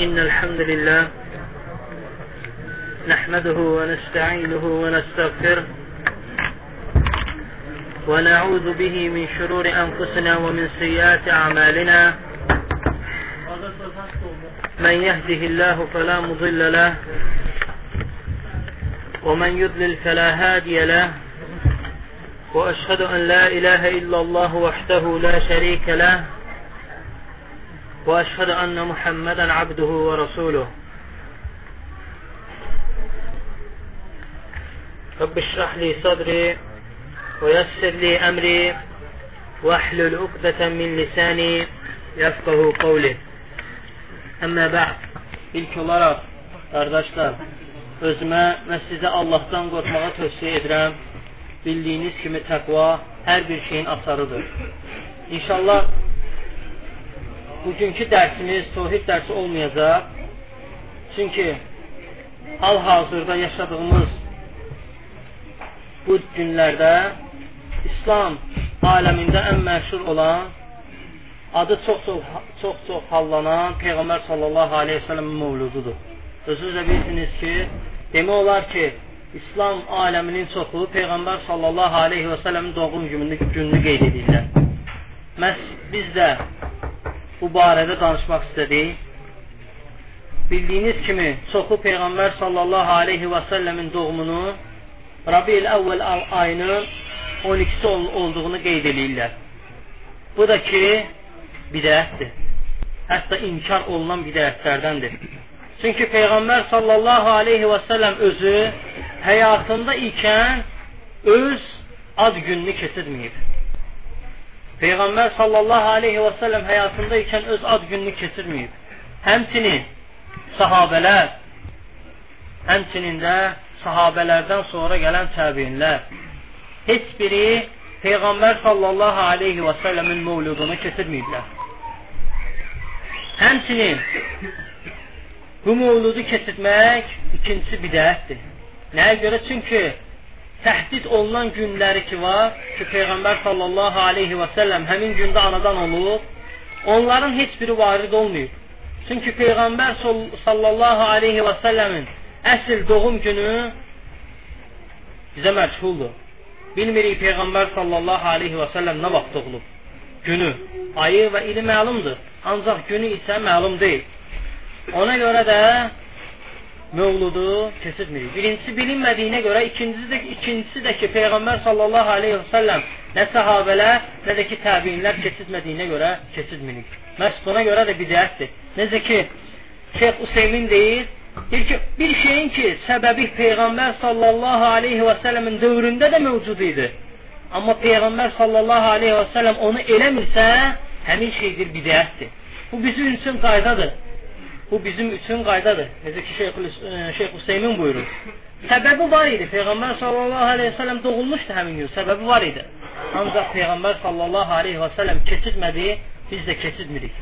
إن الحمد لله نحمده ونستعينه ونستغفره ونعوذ به من شرور أنفسنا ومن سيئات أعمالنا من يهده الله فلا مضل له ومن يضلل فلا هادي له وأشهد أن لا إله إلا الله وحده لا شريك له وأشهد أن محمدا عبده ورسوله رب اشرح لي صدري ويسر لي أمري واحلل عقدة من lisani yafqahu qawli. Əmmə bə'd. İlk olaraq qardaşlar, özümə və sizə Allahdan qorxmağa tövsiyə edirəm. Bildiyiniz kimi təqva hər bir şeyin asarıdır. İnşallah bugünkü dərsimiz tohid dərsi olmayacaq. Çünki hal-hazırda yaşadığımız bu günlərdə İslam aləmində ən məşhur olan adı çox-çox hallanan Peyğəmbər sallallahu əleyhi və səlləmin mövlududur. Özünüz də bilirsiniz ki, demək olar ki, İslam aləminin çoxu Peyğəmbər sallallahu əleyhi və səlləmin doğum gününü, gününü qeyd edirlər. Məs biz də bu barədə danışmaq istədik. Bildiyiniz kimi, çoxu Peyğəmbər sallallahu aleyhi və səlləmin doğumunu Rabi'l əvvəl ayının 12-si olduğunu qeyd edirlər. Bu da ki, bidətdir. Hətta inkar olunan bidətlərdəndir. Çünki Peyğəmbər sallallahu aleyhi və səlləm özü həyatında ikən öz ad gününü keçirməyib. Peyğəmbər sallallahu aleyhi və səlləm həyatında ikən öz ad gününü keçirməyib. Həmçinin sahabələr, həmçinin də sahabələrdən sonra gələn təbiinlər heç biri Peyğəmbər sallallahu aleyhi və səlləmin mövludunu keçirməyiblər. Həmçinin bu mövludu keçirmək ikincisi bidətdir. Nəyə görə? Çünki təhdid olunan günləri ki var, ki Peyğəmbər sallallahu aleyhi və səlləm həmin gündə anadan olub, onların heç biri varid olmayıb. Çünki Peyğəmbər sallallahu aleyhi və səlləmin əsl doğum günü bizə məchuldur. Bilmirik Peyğəmbər sallallahu aleyhi və səlləm nə vaxt doğulub. Günü, ayı və ili məlumdur. Ancaq günü isə məlum deyil. Ona görə də mövludu keçirmirik. Birincisi bilinmədiyinə görə, ikincisi də, ikincisi də ki, Peyğəmbər sallallahu aleyhi və səlləm nə səhabələr, nə də ki, təbiinlər keçirmədiyinə görə keçirmirik. Məhz buna görə də bidətdir. Necə ki, Şeyx Useymin deyir, deyir ki, bir şeyin ki, səbəbi Peyğəmbər sallallahu aleyhi və səlləmin dövründə də mövcud idi. Amma Peyğəmbər sallallahu aleyhi və səlləm onu eləmirsə, həmin şeydir bidətdir. Bu bizim üçün qaydadır. Bu bizim üçün qaydadır. Necə ki Şeyx Şeyx Hüseymin buyurur. Səbəbi var idi. Peyğəmbər sallallahu əleyhi və səlləm doğulmuşdu həmin gün. Səbəbi var idi. Ancaq Peyğəmbər sallallahu əleyhi və səlləm keçirmədi, biz də keçirmirik.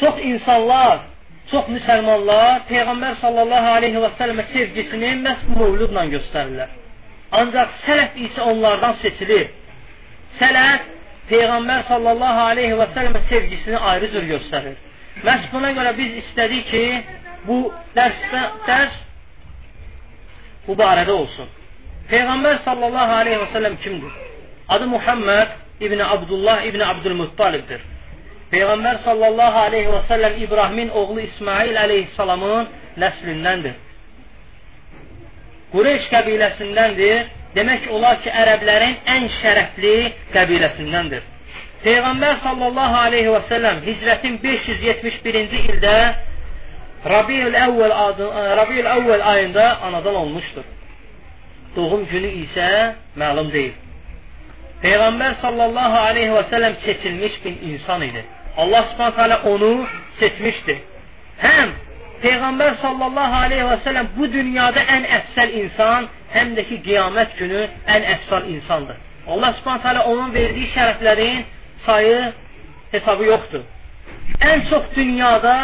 Çox insanlar, çox müsəlmanlar Peyğəmbər sallallahu əleyhi və səlləmə sevgisini məhz mövludla göstərirlər. Ancaq sələf isə onlardan seçilir. Sələf Peyğəmbər sallallahu əleyhi və səlləmə sevgisini ayrı cür göstərir. Məhz buna görə biz istədik ki, bu dərsdə, dərs bu barədə olsun. Peyğəmbər sallallahu aleyhi və səlləm kimdir? Adı Muhammed İbn Abdullah İbn Abdülmuttalibdir. Peyğəmbər sallallahu aleyhi və səlləm İbrahimin oğlu İsmail aleyhissalamın nəslindəndir. Qureyş qəbiləsindəndir. Demək olar ki, ərəblərin ən şərəfli qəbiləsindəndir. Peyğəmbər sallallahu aleyhi və səlləm hicrətin 571-ci ildə Rabiül Əvvəl adı, Rabiül Əvvəl ayında anadan olmuşdur. Doğum günü isə məlum deyil. Peyğəmbər sallallahu aleyhi və səlləm seçilmiş bir insan idi. Allah subhanahu teala onu seçmişdi. Həm Peyğəmbər sallallahu aleyhi və səlləm bu dünyada ən əfsəl insan, həm də ki qiyamət günü ən əfsal insandır. Allah subhanahu teala onun verdiyi şərəflərin sayı hesabı yoxdur. Ən çox dünyada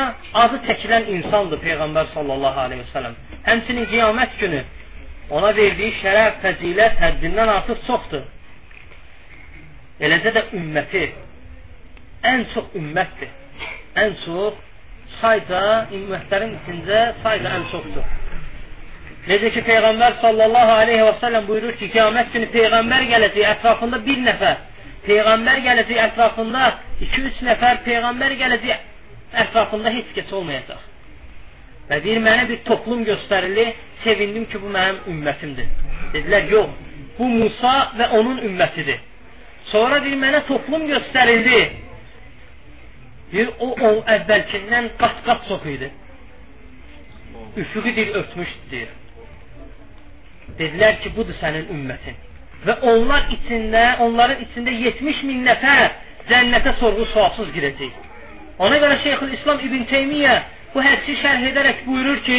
adı çəkilən insandır Peyğəmbər sallallahu aleyhi və sələm. Həmçinin qiyamət günü ona verdiyi şərəf, fəzilət həddindən artıq çoxdur. Eləcə də ümməti ən çox ümmətdir. Ən çox sayda ümmətlərin içində sayda ən çoxdur. Necə ki Peyğəmbər sallallahu aleyhi və səlləm buyurur ki, qiyamət günü Peyğəmbər gələcək ətrafında bir nəfər, Peyğəmbər gələcək ətrafında 2-3 nəfər, Peyğəmbər gələcək ətrafında heç kəs olmayacaq. Və deyir, mənə bir toplum göstərilir, sevindim ki, bu mənim ümmətimdir. Dedilər, yox, bu Musa və onun ümmətidir. Sonra deyir, mənə toplum göstərildi. Deyir, o, o əvvəlkindən qat-qat çox idi. Üfüqü deyir, örtmüşdür, deyir. Dedilər ki, budur sənin ümmətin. Və onlar içində, onların içində 70 min nəfər cənnətə sorğu sualsız girəcək. Ona görə Şeyxül İslam İbn Teymiyyə bu hədisi şərh edərək buyurur ki,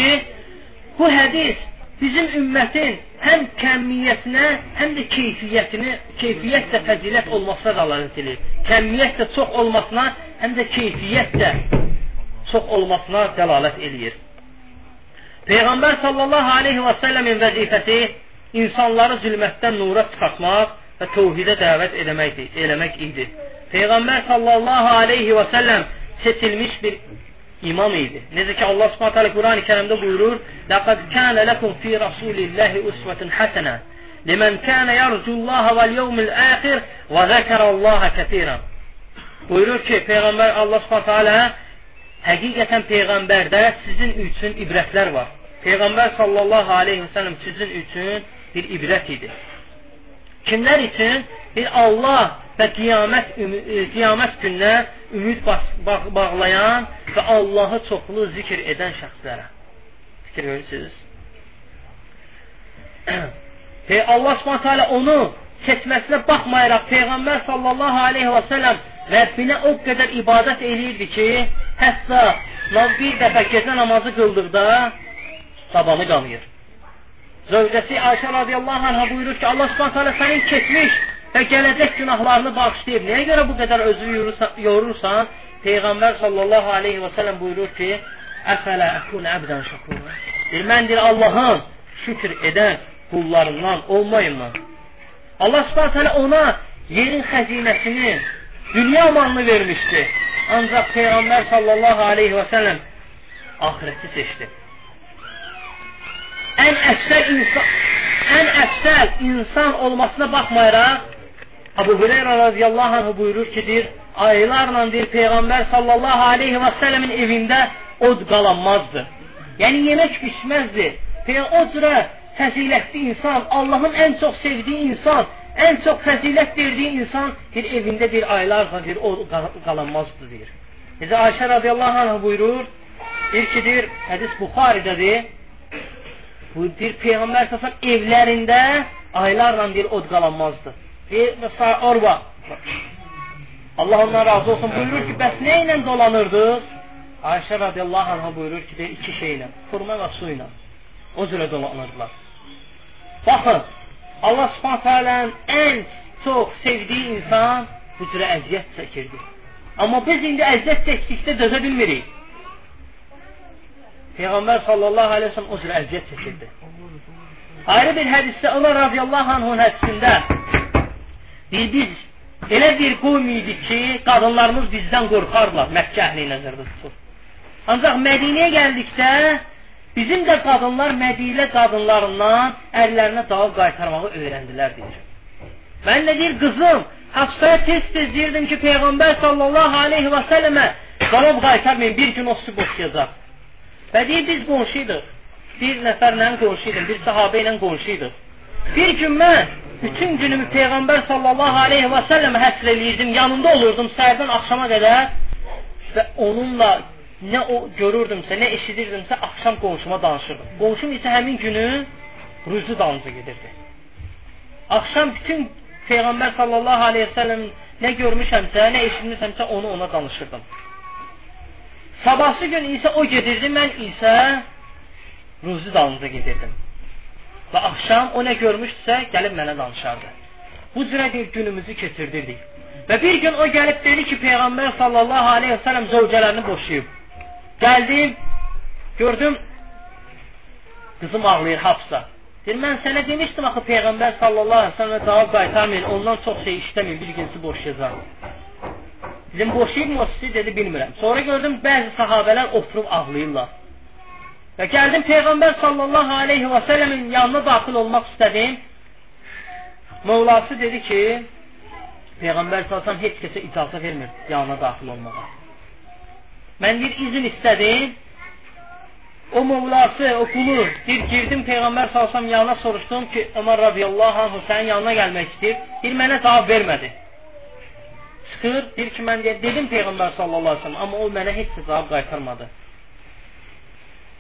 bu hədis bizim ümmətin həm kəmiyyətinə, həm də keyfiyyətini, keyfiyyət də fəzilət olmasına dəlalət edir. Kəmiyyət də çox olmasına, həm də keyfiyyət də çox olmasına dəlalət edir. Peyğəmbər sallallahu aleyhi və səlləmin vəzifəsi insanları zülmətdən nura çıxartmaq və təvhidə dəvət eləmək, eləmək idi. Peyğəmbər sallallahu aleyhi və səlləm seçilmiş bir imam idi. Necə ki Allah Subhanahu taala Qurani Kərimdə buyurur: "Laqad kana lakum fi rasulillahi uswatun hasana limen kana yarjullaha vel yevmil ahir ve zekerallaha ketiran." Buyurur ki, Peyğəmbər Allah Subhanahu taala həqiqətən peyğəmbərdə sizin üçün ibrətlər var. Peyğəmbər sallallahu alayhi və sallam sizin üçün bir ibrət idi. Kimlər üçün? Bir Allah və qiyamət, e, qiyamət gününə ümid bağlayan və Allahı çoxlu zikr edən şəxslərə. Fikir verirsiniz? Pey Allah taala onu seçməsinə baxmayaraq Peyğəmbər sallallahu aleyhi və səlləm Rəbbinə o qədər ibadət eləyirdi ki, hətta bir dəfə gecə namazı qıldıqda tabanı qanıyır. Zövcəsi Ayşə radiyallahu anhə buyurur ki, Allah subhanət hələ sənin keçmiş və gələcək günahlarını bağışlayıb. Nəyə görə bu qədər özünü yorursan? Peyğəmbər sallallahu aleyhi və sələm buyurur ki, Əfələ əkun əbdən şəkura. Deyir, mən deyir, Allahın şükür edən qullarından olmayım mən. Allah subhanət hələ ona yerin xəzinəsini, dünya malını vermişdi. Ancaq Peyğəmbər sallallahu aleyhi və sələm ahireti seçdi ən əfsəl insan ən əfsəl insan olmasına baxmayaraq Abu Hüreyrə radiyallahu anh buyurur ki, deyir, aylarla deyir, Peyğəmbər sallallahu aleyhi və sələmin evində od qalanmazdı. Yəni, yemək pişməzdi. O cürə fəzilətli insan, Allahın ən çox sevdiyi insan, ən çox fəzilət verdiyi insan bir evində bir aylarla bir od qalanmazdı, deyir. Necə Ayşə radiyallahu anh buyurur, deyir ki, deyir, hədis Buxaridədir, Bu bir Peyğəmbər səsən evlərində aylarla bir od qalanmazdı. Deyir, mesela Orva. Allah ondan razı olsun buyurur ki, bəs nə ilə dolanırdınız? Ayşə radiyallahu anh'a buyurur ki, deyir, iki şeylə, xurma və su ilə. O cürə dolanırdılar. Baxın, Allah subhanətə alənin ən çox sevdiyi insan bu cürə əziyyət çəkirdi. Amma biz indi əziyyət çəkdikdə dözə bilmirik. Peyğəmbər sallallahu aleyhi ve sellem o cür əziyyət çəkirdi. Ayrı bir hədisdə Allah radiyallahu anhun hədisində deyir, biz elə bir qovm idik ki, qadınlarımız bizdən qorxarlar, Məkkə əhli nəzərdə tutur. Ancaq Mədinəyə gəldikdə bizim də qadınlar Mədinə qadınlarından ərlərinə dava qaytarmağı öyrəndilər deyir. Mən də deyir, qızım, Hafsaya tez-tez deyirdim ki, Peyğəmbər sallallahu aleyhi və səlləmə qalab qaytarmayın, bir gün o su boşayacaq. Deyir, biz qonşuydıq. Bir nəfərlə qonşuydum, bir sahabə ilə qonşuydıq. Bir gün mən bütün günümü Peyğəmbər sallallahu aleyhi və səlləmə həsr eləyirdim, yanında olurdum səhərdən axşama qədər və onunla nə o görürdümsə, nə eşidirdimsə, axşam qonşuma danışırdım. Qonşum isə həmin günü ruzu dalınca gedirdi. Axşam bütün Peyğəmbər sallallahu aleyhi və səlləm nə görmüşəmsə, nə eşitmişəmsə, onu ona danışırdım. Sabahsı gün isə o gedirdi, mən isə ruzi dalınca gedirdim. Və axşam o nə görmüşdüsə, gəlib mənə danışardı. Bu cürə günümüzü keçirdirdik. Və bir gün o gəlib dedi ki, Peyğəmbər sallallahu aleyhi və sələm zövcələrini boşayıb. Gəldim, gördüm, qızım ağlayır hafsa. Deyir, mən sənə demişdim axı Peyğəmbər sallallahu aleyhi və sələm cavab qaytarmayın, ondan çox şey işləməyin, bir günsi boşayacaq. Dedim, boşayıb mı o sizi? Dedi, bilmirəm. Sonra gördüm, bəzi sahabələr oturub ağlayırlar. Və gəldim Peyğəmbər sallallahu aleyhi və sələmin yanına daxil olmaq istədim. Mövlası dedi ki, Peyğəmbər sallallahu heç kəsə icazə vermir yanına daxil olmağa. Mən bir izin istədim. O mövlası, o qulu, bir girdim Peyğəmbər sallallahu yanına soruşdum ki, Ömər radiyallahu anh sənin yanına gəlmək istəyir. Bir mənə cavab vermədi. Çıxır, deyir ki, mən dedim Peyğəmbər sallallahu aleyhi ve sellem, amma o mənə heç cavab qaytarmadı.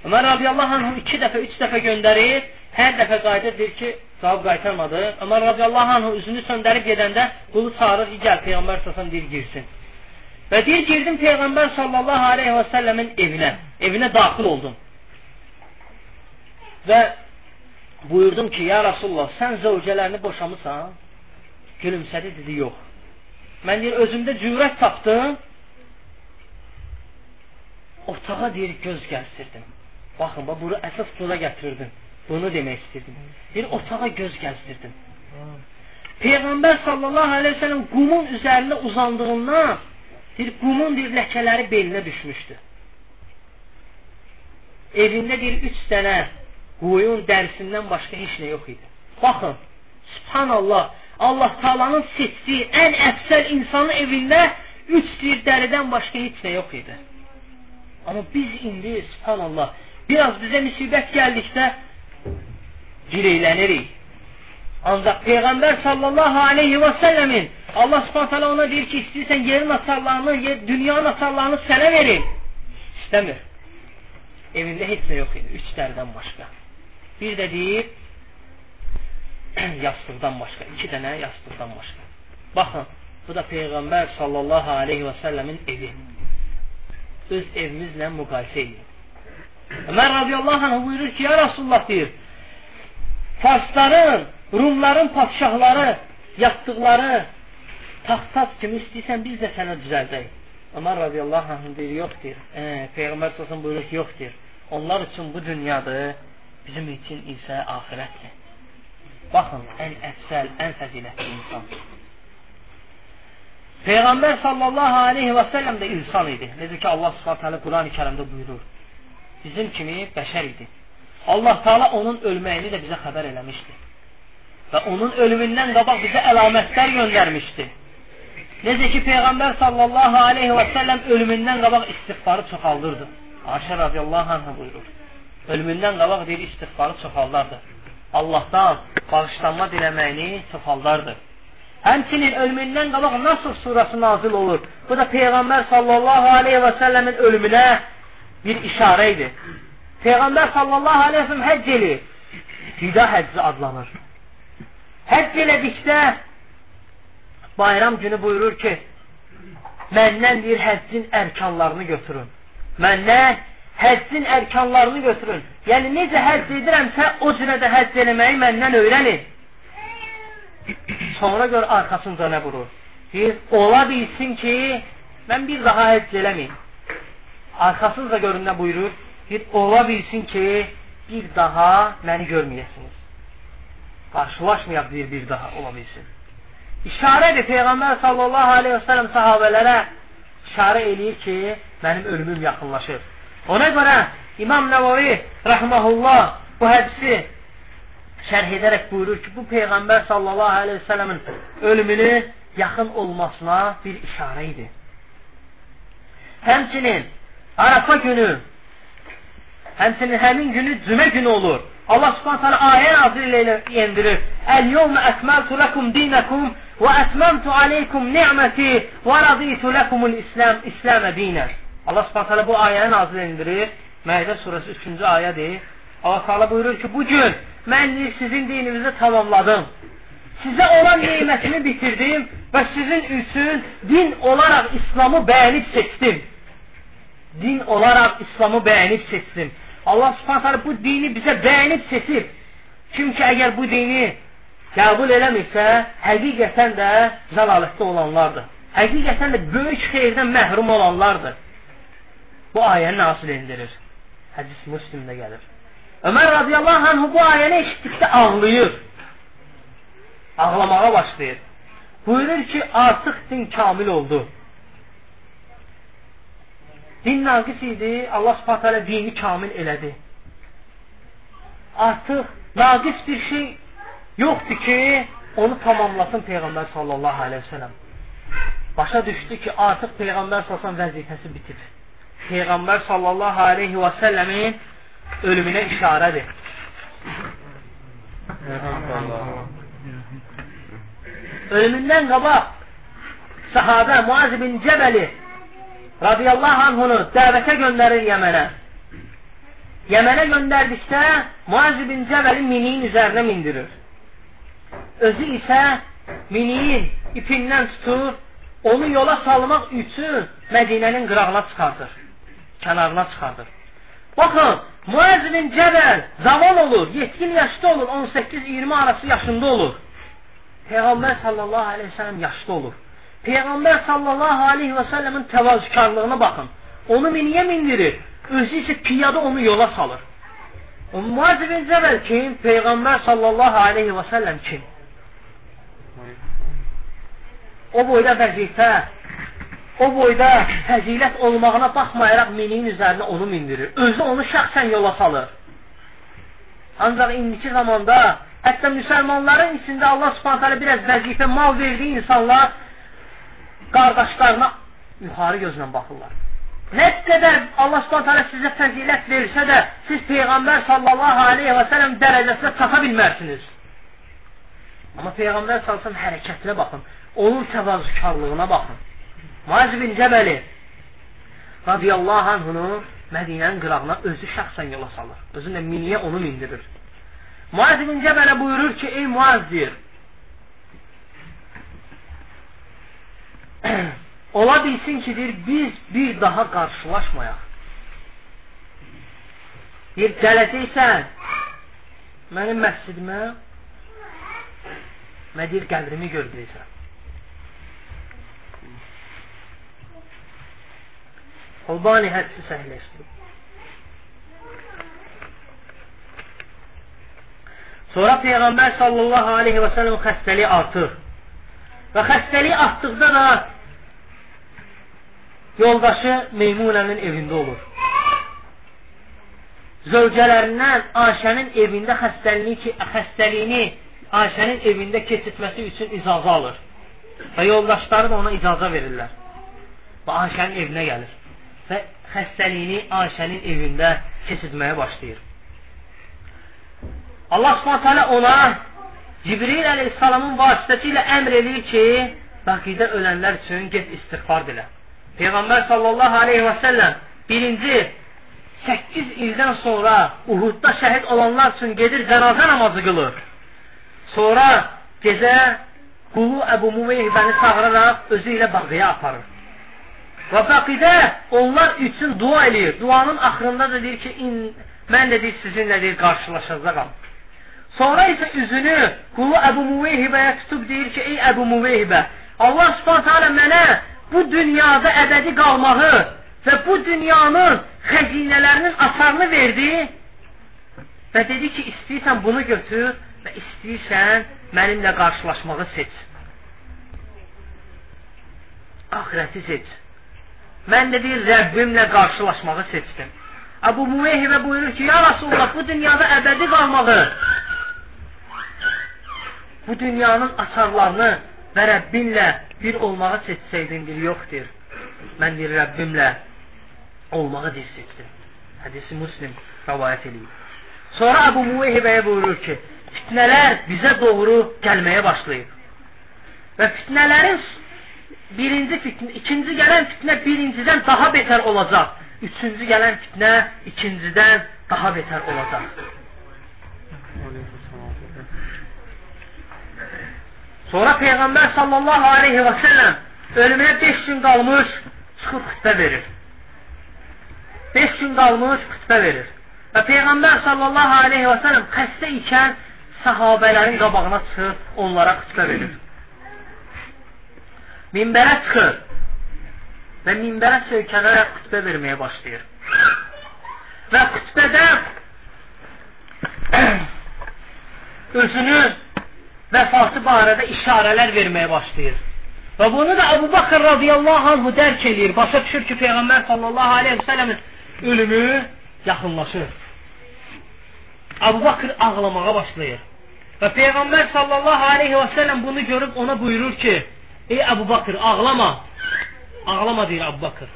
Ömər radiyallahu anh iki dəfə, üç dəfə göndərir, hər dəfə qayıdır, deyir ki, cavab qaytarmadı. Ömər radiyallahu anh üzünü söndərib gedəndə qulu çağırır, gəl, Peyğəmbər səsən deyir, girsin. Və deyir, girdim Peyğəmbər sallallahu aleyhi və səlləmin evinə, evinə daxil oldum. Və buyurdum ki, ya Rasulullah, sən zövcələrini boşamısan? Gülümsədi, dedi, yox. Mən deyir, özümdə cürət tapdım, otağa deyir, göz gəzdirdim. Baxın, bax, bunu əsas buna gətirirdim. Bunu demək istirdim. Bir otağa göz gəzdirdim. Peyğəmbər sallallahu aleyhi ve sellem qumun üzərində uzandığından bir qumun bir ləkələri belinə düşmüşdü. Evində bir üç dənə qoyun dərisindən başqa heç nə yox idi. Baxın, subhanallah, Allah Taalanın seçdiyi ən əfsəl insanın evində üç dir dəridən başqa heç nə yox idi. Amma biz indi, subhanallah, Biraz bizə müsibət gəldikdə girəylənirik. Ancaq Peyğəmbər sallallahu aleyhi və səlləmin Allah subhanət ona deyir ki, istəyirsən yerin açarlarını, yer, dünyanın açarlarını sənə verin. İstəmir. Evində heç nə yox idi, üç dərdən başqa. Bir də deyir, yastıqdan başqa, iki dənə yastıqdan başqa. Baxın, bu da Peyğəmbər sallallahu aleyhi və səlləmin evi. Öz evimizlə müqayisə edin. Ömər radiyallahu anh buyurur ki, ya Rasulullah deyir, Farsların, Rumların padşahları yatdıqları taxtat kimi istəyirsən biz də sənə düzəldək. Ömər radiyallahu anh deyir, yox deyir. E, Peyğəmbər səsən buyurur ki, yox deyir. Onlar üçün bu dünyadır, bizim üçün isə ahirətdir. Baxın, ən əfsəl, ən fəzilətli insan. Peyğəmbər sallallahu aleyhi və səlləm də insan idi. Necə ki, Allah subhanətələ Quran-ı kərimdə buyurur bizim kimi bəşər idi. Allah Taala onun ölməyini də bizə xəbər eləmişdi. Və onun ölümündən qabaq bizə əlamətlər göndərmişdi. Necə ki Peyğəmbər sallallahu aleyhi və səlləm ölümündən qabaq istighfarı çoxaldırdı. Ayşə radiyallahu anhə buyurur. Ölümündən qabaq deyir istighfarı çoxaldardı. Allahdan bağışlanma diləməyini çoxaldardı. Həmçinin ölümündən qabaq Nasr surəsi nazil olur. Bu da Peyğəmbər sallallahu aleyhi və səlləmin ölümünə bir işarə idi. Peyğəmbər sallallahu aleyhi ve sellem həcc eləyir. Vida həcci adlanır. Həcc elədikdə bayram günü buyurur ki, məndən bir həccin ərkanlarını götürün. Məndən həccin ərkanlarını götürün. Yəni, necə həcc edirəmsə, o cürə də həcc eləməyi məndən öyrənin. Sonra gör arxasınca nə vurur. Deyir, ola bilsin ki, mən bir daha həcc eləməyim arxasızca göründə buyurur, bir ola bilsin ki, bir daha məni görməyəsiniz. Qarşılaşmayaq bir, bir daha ola bilsin. İşarədir Peyğəmbər sallallahu aleyhi və sələm sahabələrə işarə eləyir ki, mənim ölümüm yaxınlaşır. Ona görə İmam Nəvavi rəhməhullah bu hədisi şərh edərək buyurur ki, bu Peyğəmbər sallallahu aleyhi və sələmin ölümünü yaxın olmasına bir işarə idi. Həmçinin Arafa günü həmçinin həmin günü cümə günü olur. Allah subhanət hələ ayə nazil ilə endirir. Əl-yevmə əkməltu ləkum dinəkum və ətməmtu aleykum ni'məti və raditu ləkumul İsləmə dinə. Allah subhanət hələ bu ayəni nazil endirir. Məhədə surəsi 3-cü ayədir. Allah Teala buyurur ki, bu gün mən sizin dininizi tamamladım. Sizə olan neymətimi bitirdim və sizin üçün din olaraq İslamı bəyənib seçdim din olaraq İslamı bəyənib seçsin. Allah subhanət bu dini bizə bəyənib seçib. Kim ki, əgər bu dini qəbul eləmirsə, həqiqətən də zəlalətdə olanlardır. Həqiqətən də böyük xeyirdən məhrum olanlardır. Bu ayəni nazil indirir. Hədis Müslimdə gəlir. Ömər radiyallahu anh bu ayəni eşitdikdə ağlayır. Ağlamağa başlayır. Buyurur ki, artıq din kamil oldu. Din naqis idi, Allah subhanət hələ dini kamil elədi. Artıq naqis bir şey yoxdur ki, onu tamamlasın Peyğəmbər sallallahu aleyhi ve sellem. Başa düşdü ki, artıq Peyğəmbər sallallahu vəzifəsi bitib. Peyğəmbər sallallahu aleyhi və səlləmin ölümünə işarədir. Ölümündən qabaq sahabə Muaz bin Cəbəli radiyallahu anhunu dəvətə göndərir Yəmənə. Yəmənə göndərdikdə Muaz bin Cəbəli miniyin üzərinə mindirir. Özü isə miniyin ipindən tutur, onu yola salmaq üçün Mədinənin qırağına çıxardır, kənarına çıxardır. Baxın, bin Cəbəl zavan olur, yetkin yaşda olur, 18-20 arası yaşında olur. Peyğəmbər sallallahu aleyhi ve sellem yaşlı olur. Peyğəmbər sallallahu aleyhi və səlləmin təvazükarlığına baxın. Onu miniyə mindirir. Özü isə piyada onu yola salır. O Muaz ibn Cəbəl kim? Peyğəmbər sallallahu aleyhi və səlləm kim? O boyda vəzifə, o boyda fəzilət olmağına baxmayaraq miniyin üzərinə onu mindirir. Özü onu şəxsən yola salır. Ancaq indiki zamanda hətta müsəlmanların içində Allah subhanətələ biraz vəzifə mal verdiyi insanlar qardaşlarına yuxarı gözlə baxırlar. Nə qədər Allah Subhanahu sizə fəzilət versə də, siz Peyğəmbər sallallahu aleyhi və səlləm dərəcəsinə çata bilmərsiniz. Amma Peyğəmbər sallallahu hərəkətinə baxın, onun təvazükarlığına baxın. Muaz bin Cəbəli radiyallahu anhunu Mədinənin qırağına özü şəxsən yola salır. Özünlə miniyə onu mindirir. Muaz bin Cəbələ buyurur ki, ey Muaz deyir, Ola bilsin ki, deyir, biz bir daha qarşılaşmayaq. Deyir, gələcəksən mənim məscidimə və deyir, qəbrimi gördürəysən. Albani hədisi səhləşdirib. Sonra Peyğəmbər sallallahu aleyhi və səlləm xəstəliyi artır. Və xəstəlik artdıqda da yoldaşı Meymunənin evində olur. Zövcələrindən Ayşənin evində xəstəliyini, xəstəliyini Ayşənin evində keçirtməsi üçün icazə alır. Və yoldaşları da ona icazə verirlər. Və Ayşənin evinə gəlir. Və xəstəliyini Ayşənin evində keçirtməyə başlayır. Allah subhanətələ ona Cibril əleyhissalamın vasitəsilə əmr eləyir ki, baqidə ölənlər üçün get istighfar dilə. Peyğəmbər sallallahu aleyhi və səlləm birinci 8 ildən sonra Uhudda şəhid olanlar üçün gedir cənazə namazı qılır. Sonra gecə qulu Əbu Muveyhibəni çağıraraq özü ilə baqiyə aparır. Və baqidə onlar üçün dua eləyir. Duanın axırında da deyir ki, mən də deyir, sizinlə deyir, qarşılaşacaqam. Sonra isə üzünü qulu Əbu Muveyhibəyə tutub deyir ki, ey Əbu Muveyhibə, Allah subhanətə mənə bu dünyada əbədi qalmağı və bu dünyanın xəzinələrinin asarını verdi və dedi ki, istəyirsən bunu götür və istəyirsən mənimlə qarşılaşmağı seç. Ahirəti seç. Mən deyir, Rəbbimlə qarşılaşmağı seçdim. Əbu Muveyhibə buyurur ki, ya Rasulullah, bu dünyada əbədi qalmağı bu dünyanın açarlarını və Rəbbinlə bir olmağı seçsəydin, deyir, yoxdur. Mən deyir, Rəbbimlə olmağı deyir, seçdim. Hədisi Muslim rəvayət edir. Sonra Əbu Muveyhibəyə buyurur ki, fitnələr bizə doğru gəlməyə başlayıb. Və fitnələrin birinci fitnə, ikinci gələn fitnə birincidən daha betər olacaq. Üçüncü gələn fitnə ikincidən daha betər olacaq. Sonra Peyğəmbər sallallahu aleyhi və səlləm ölümünə 5 gün qalmış çıxıb xütbə verir. 5 gün qalmış xütbə verir. Və Peyğəmbər sallallahu aleyhi və səlləm xəstə ikən səhabələrin qabağına çıxır, onlara xütbə verir. Minbərə çıxır və minbərə söykənərək xütbə verməyə başlayır. Və xütbədə özünü vəfatı barədə işarələr verməyə başlayır. Və bunu da Əbu Bakır radiyallahu anhu dərk edir. Başa düşür ki, Peyğəmbər sallallahu aleyhi və səlləmin ölümü yaxınlaşır. Əbu Bakır ağlamağa başlayır. Və Peyğəmbər sallallahu aleyhi və səlləm bunu görüb ona buyurur ki, ey Əbu Bakır ağlama. Ağlama deyir Əbu Bakır.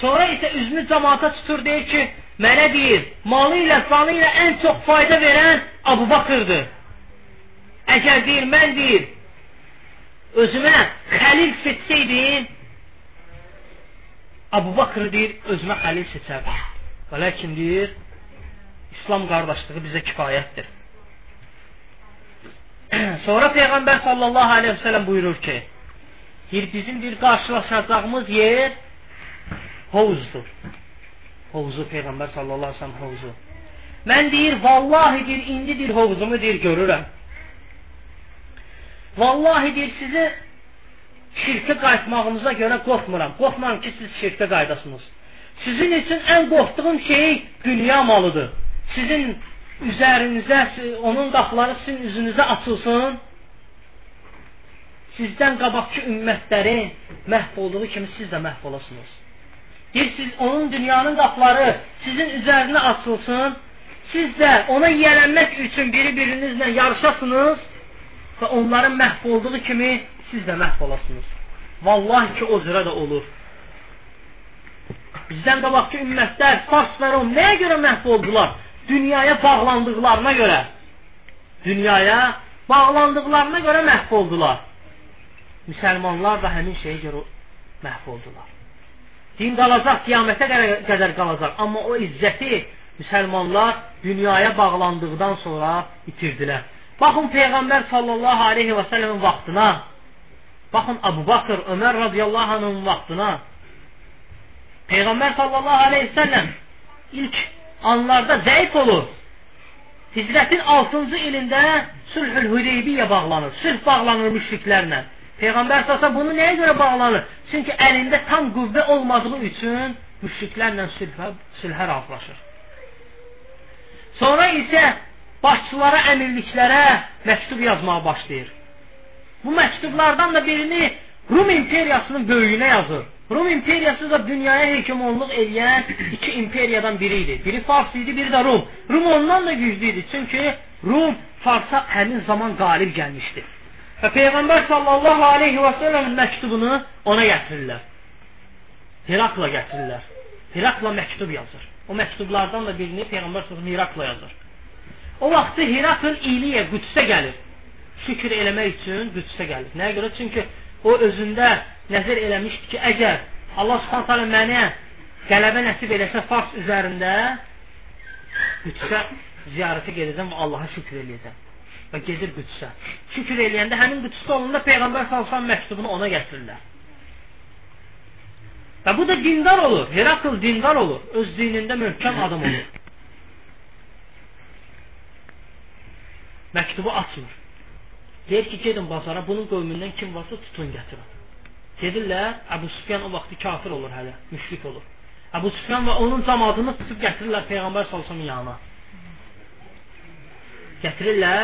Sonra isə üzünü cəmaata tutur deyir ki, mənə deyir, malı ilə, canı ilə ən çox fayda verən Əbu Bakırdır. Əgər deyir, mən deyir, özümə xəlil seçsəydim, Abu Bakır deyir, özümə xəlil seçərdim. Və lakin deyir, İslam qardaşlığı bizə kifayətdir. Sonra Peyğəmbər sallallahu aleyhi ve sellem buyurur ki, deyir, bizim bir qarşılaşacağımız yer hovuzdur. Hovuzu Peyğəmbər sallallahu aleyhi ve sellem hovuzu. Mən deyir, vallahi deyir, indi deyir, hovuzumu deyir, görürəm. Vallahi deyir, sizi şirkə qayıtmağınıza görə qorxmuram. Qorxmuram ki, siz şirkə qaydasınız. Sizin üçün ən qorxduğum şey dünya malıdır. Sizin üzərinizə, onun qapıları sizin üzünüzə açılsın. Sizdən qabaqki ümmətlərin məhv olduğu kimi siz də məhv olasınız. Deyir, siz onun dünyanın qapıları sizin üzərinə açılsın. Siz də ona yiyələnmək üçün biri-birinizlə yarışasınız və onların məhv olduğu kimi siz də məhv olasınız. Vallahi ki, o cürə də olur. Bizdən qabaqki ümmətlər, Fars və Rom nəyə görə məhv oldular? Dünyaya bağlandıqlarına görə. Dünyaya bağlandıqlarına görə məhv oldular. Müsəlmanlar da həmin şeyə görə məhv oldular. Din qalacaq, qiyamətə qədər qalacaq. Amma o izzəti müsəlmanlar dünyaya bağlandıqdan sonra itirdilər. Baxın Peyğəmbər sallallahu aleyhi və səlləmin vaxtına, baxın Abu Bakır, Ömər radiyallahu anhın vaxtına, Peyğəmbər sallallahu aleyhi və səlləm ilk anlarda zəif olur. Hicrətin 6-cı ilində Sülhül Hüdeybiyyə bağlanır. Sülh bağlanır müşriklərlə. Peyğəmbər səsə bunu nəyə görə bağlanır? Çünki əlində tam qüvvə olmadığı üçün müşriklərlə sülhə, sülhə razılaşır. Sonra isə başçılara, əmirliklərə məktub yazmağa başlayır. Bu məktublardan da birini Rum imperiyasının böyüyünə yazır. Rum imperiyası da dünyaya hökmranlıq edən iki imperiyadan biri idi. Biri Fars idi, biri də Rum. Rum ondan da güclü idi. Çünki Rum Farsa həmin zaman qalib gəlmişdi. Və Peyğəmbər sallallahu aleyhi və səlləmin məktubunu ona gətirirlər. Herakla gətirirlər. Herakla məktub yazır. O məktublardan da birini Peyğəmbər sallallahu Herakla yazır. O vaxtı Herakl iyiliyə Qüdsə gəlir. Şükür eləmək üçün Qüdsə gəlir. Nəyə görə? Çünki o özündə nəzər eləmişdi ki, əgər Allah Subhanahu taala mənə qələbə nəsib eləsə Fars üzərində Qüdsə ziyarətə gedəcəm və Allaha şükür eləyəcəm. Və gedir Qüdsə. Şükür eləyəndə həmin Qüdsdə olanda Peyğəmbər əleyhi məktubunu ona gətirirlər. Və bu da dindar olur. Herakl dindar olur. Öz dinində möhkəm adam olur. məktubu açmır. Deyir ki, gedin bazara, bunun qövmündən kim varsa tutun gətirin. Gedirlər, Əbu Sufyan o vaxtı kafir olur hələ, müşrik olur. Əbu Sufyan və onun cəmadını tutub gətirirlər Peyğəmbər sallallahu yanına. Gətirirlər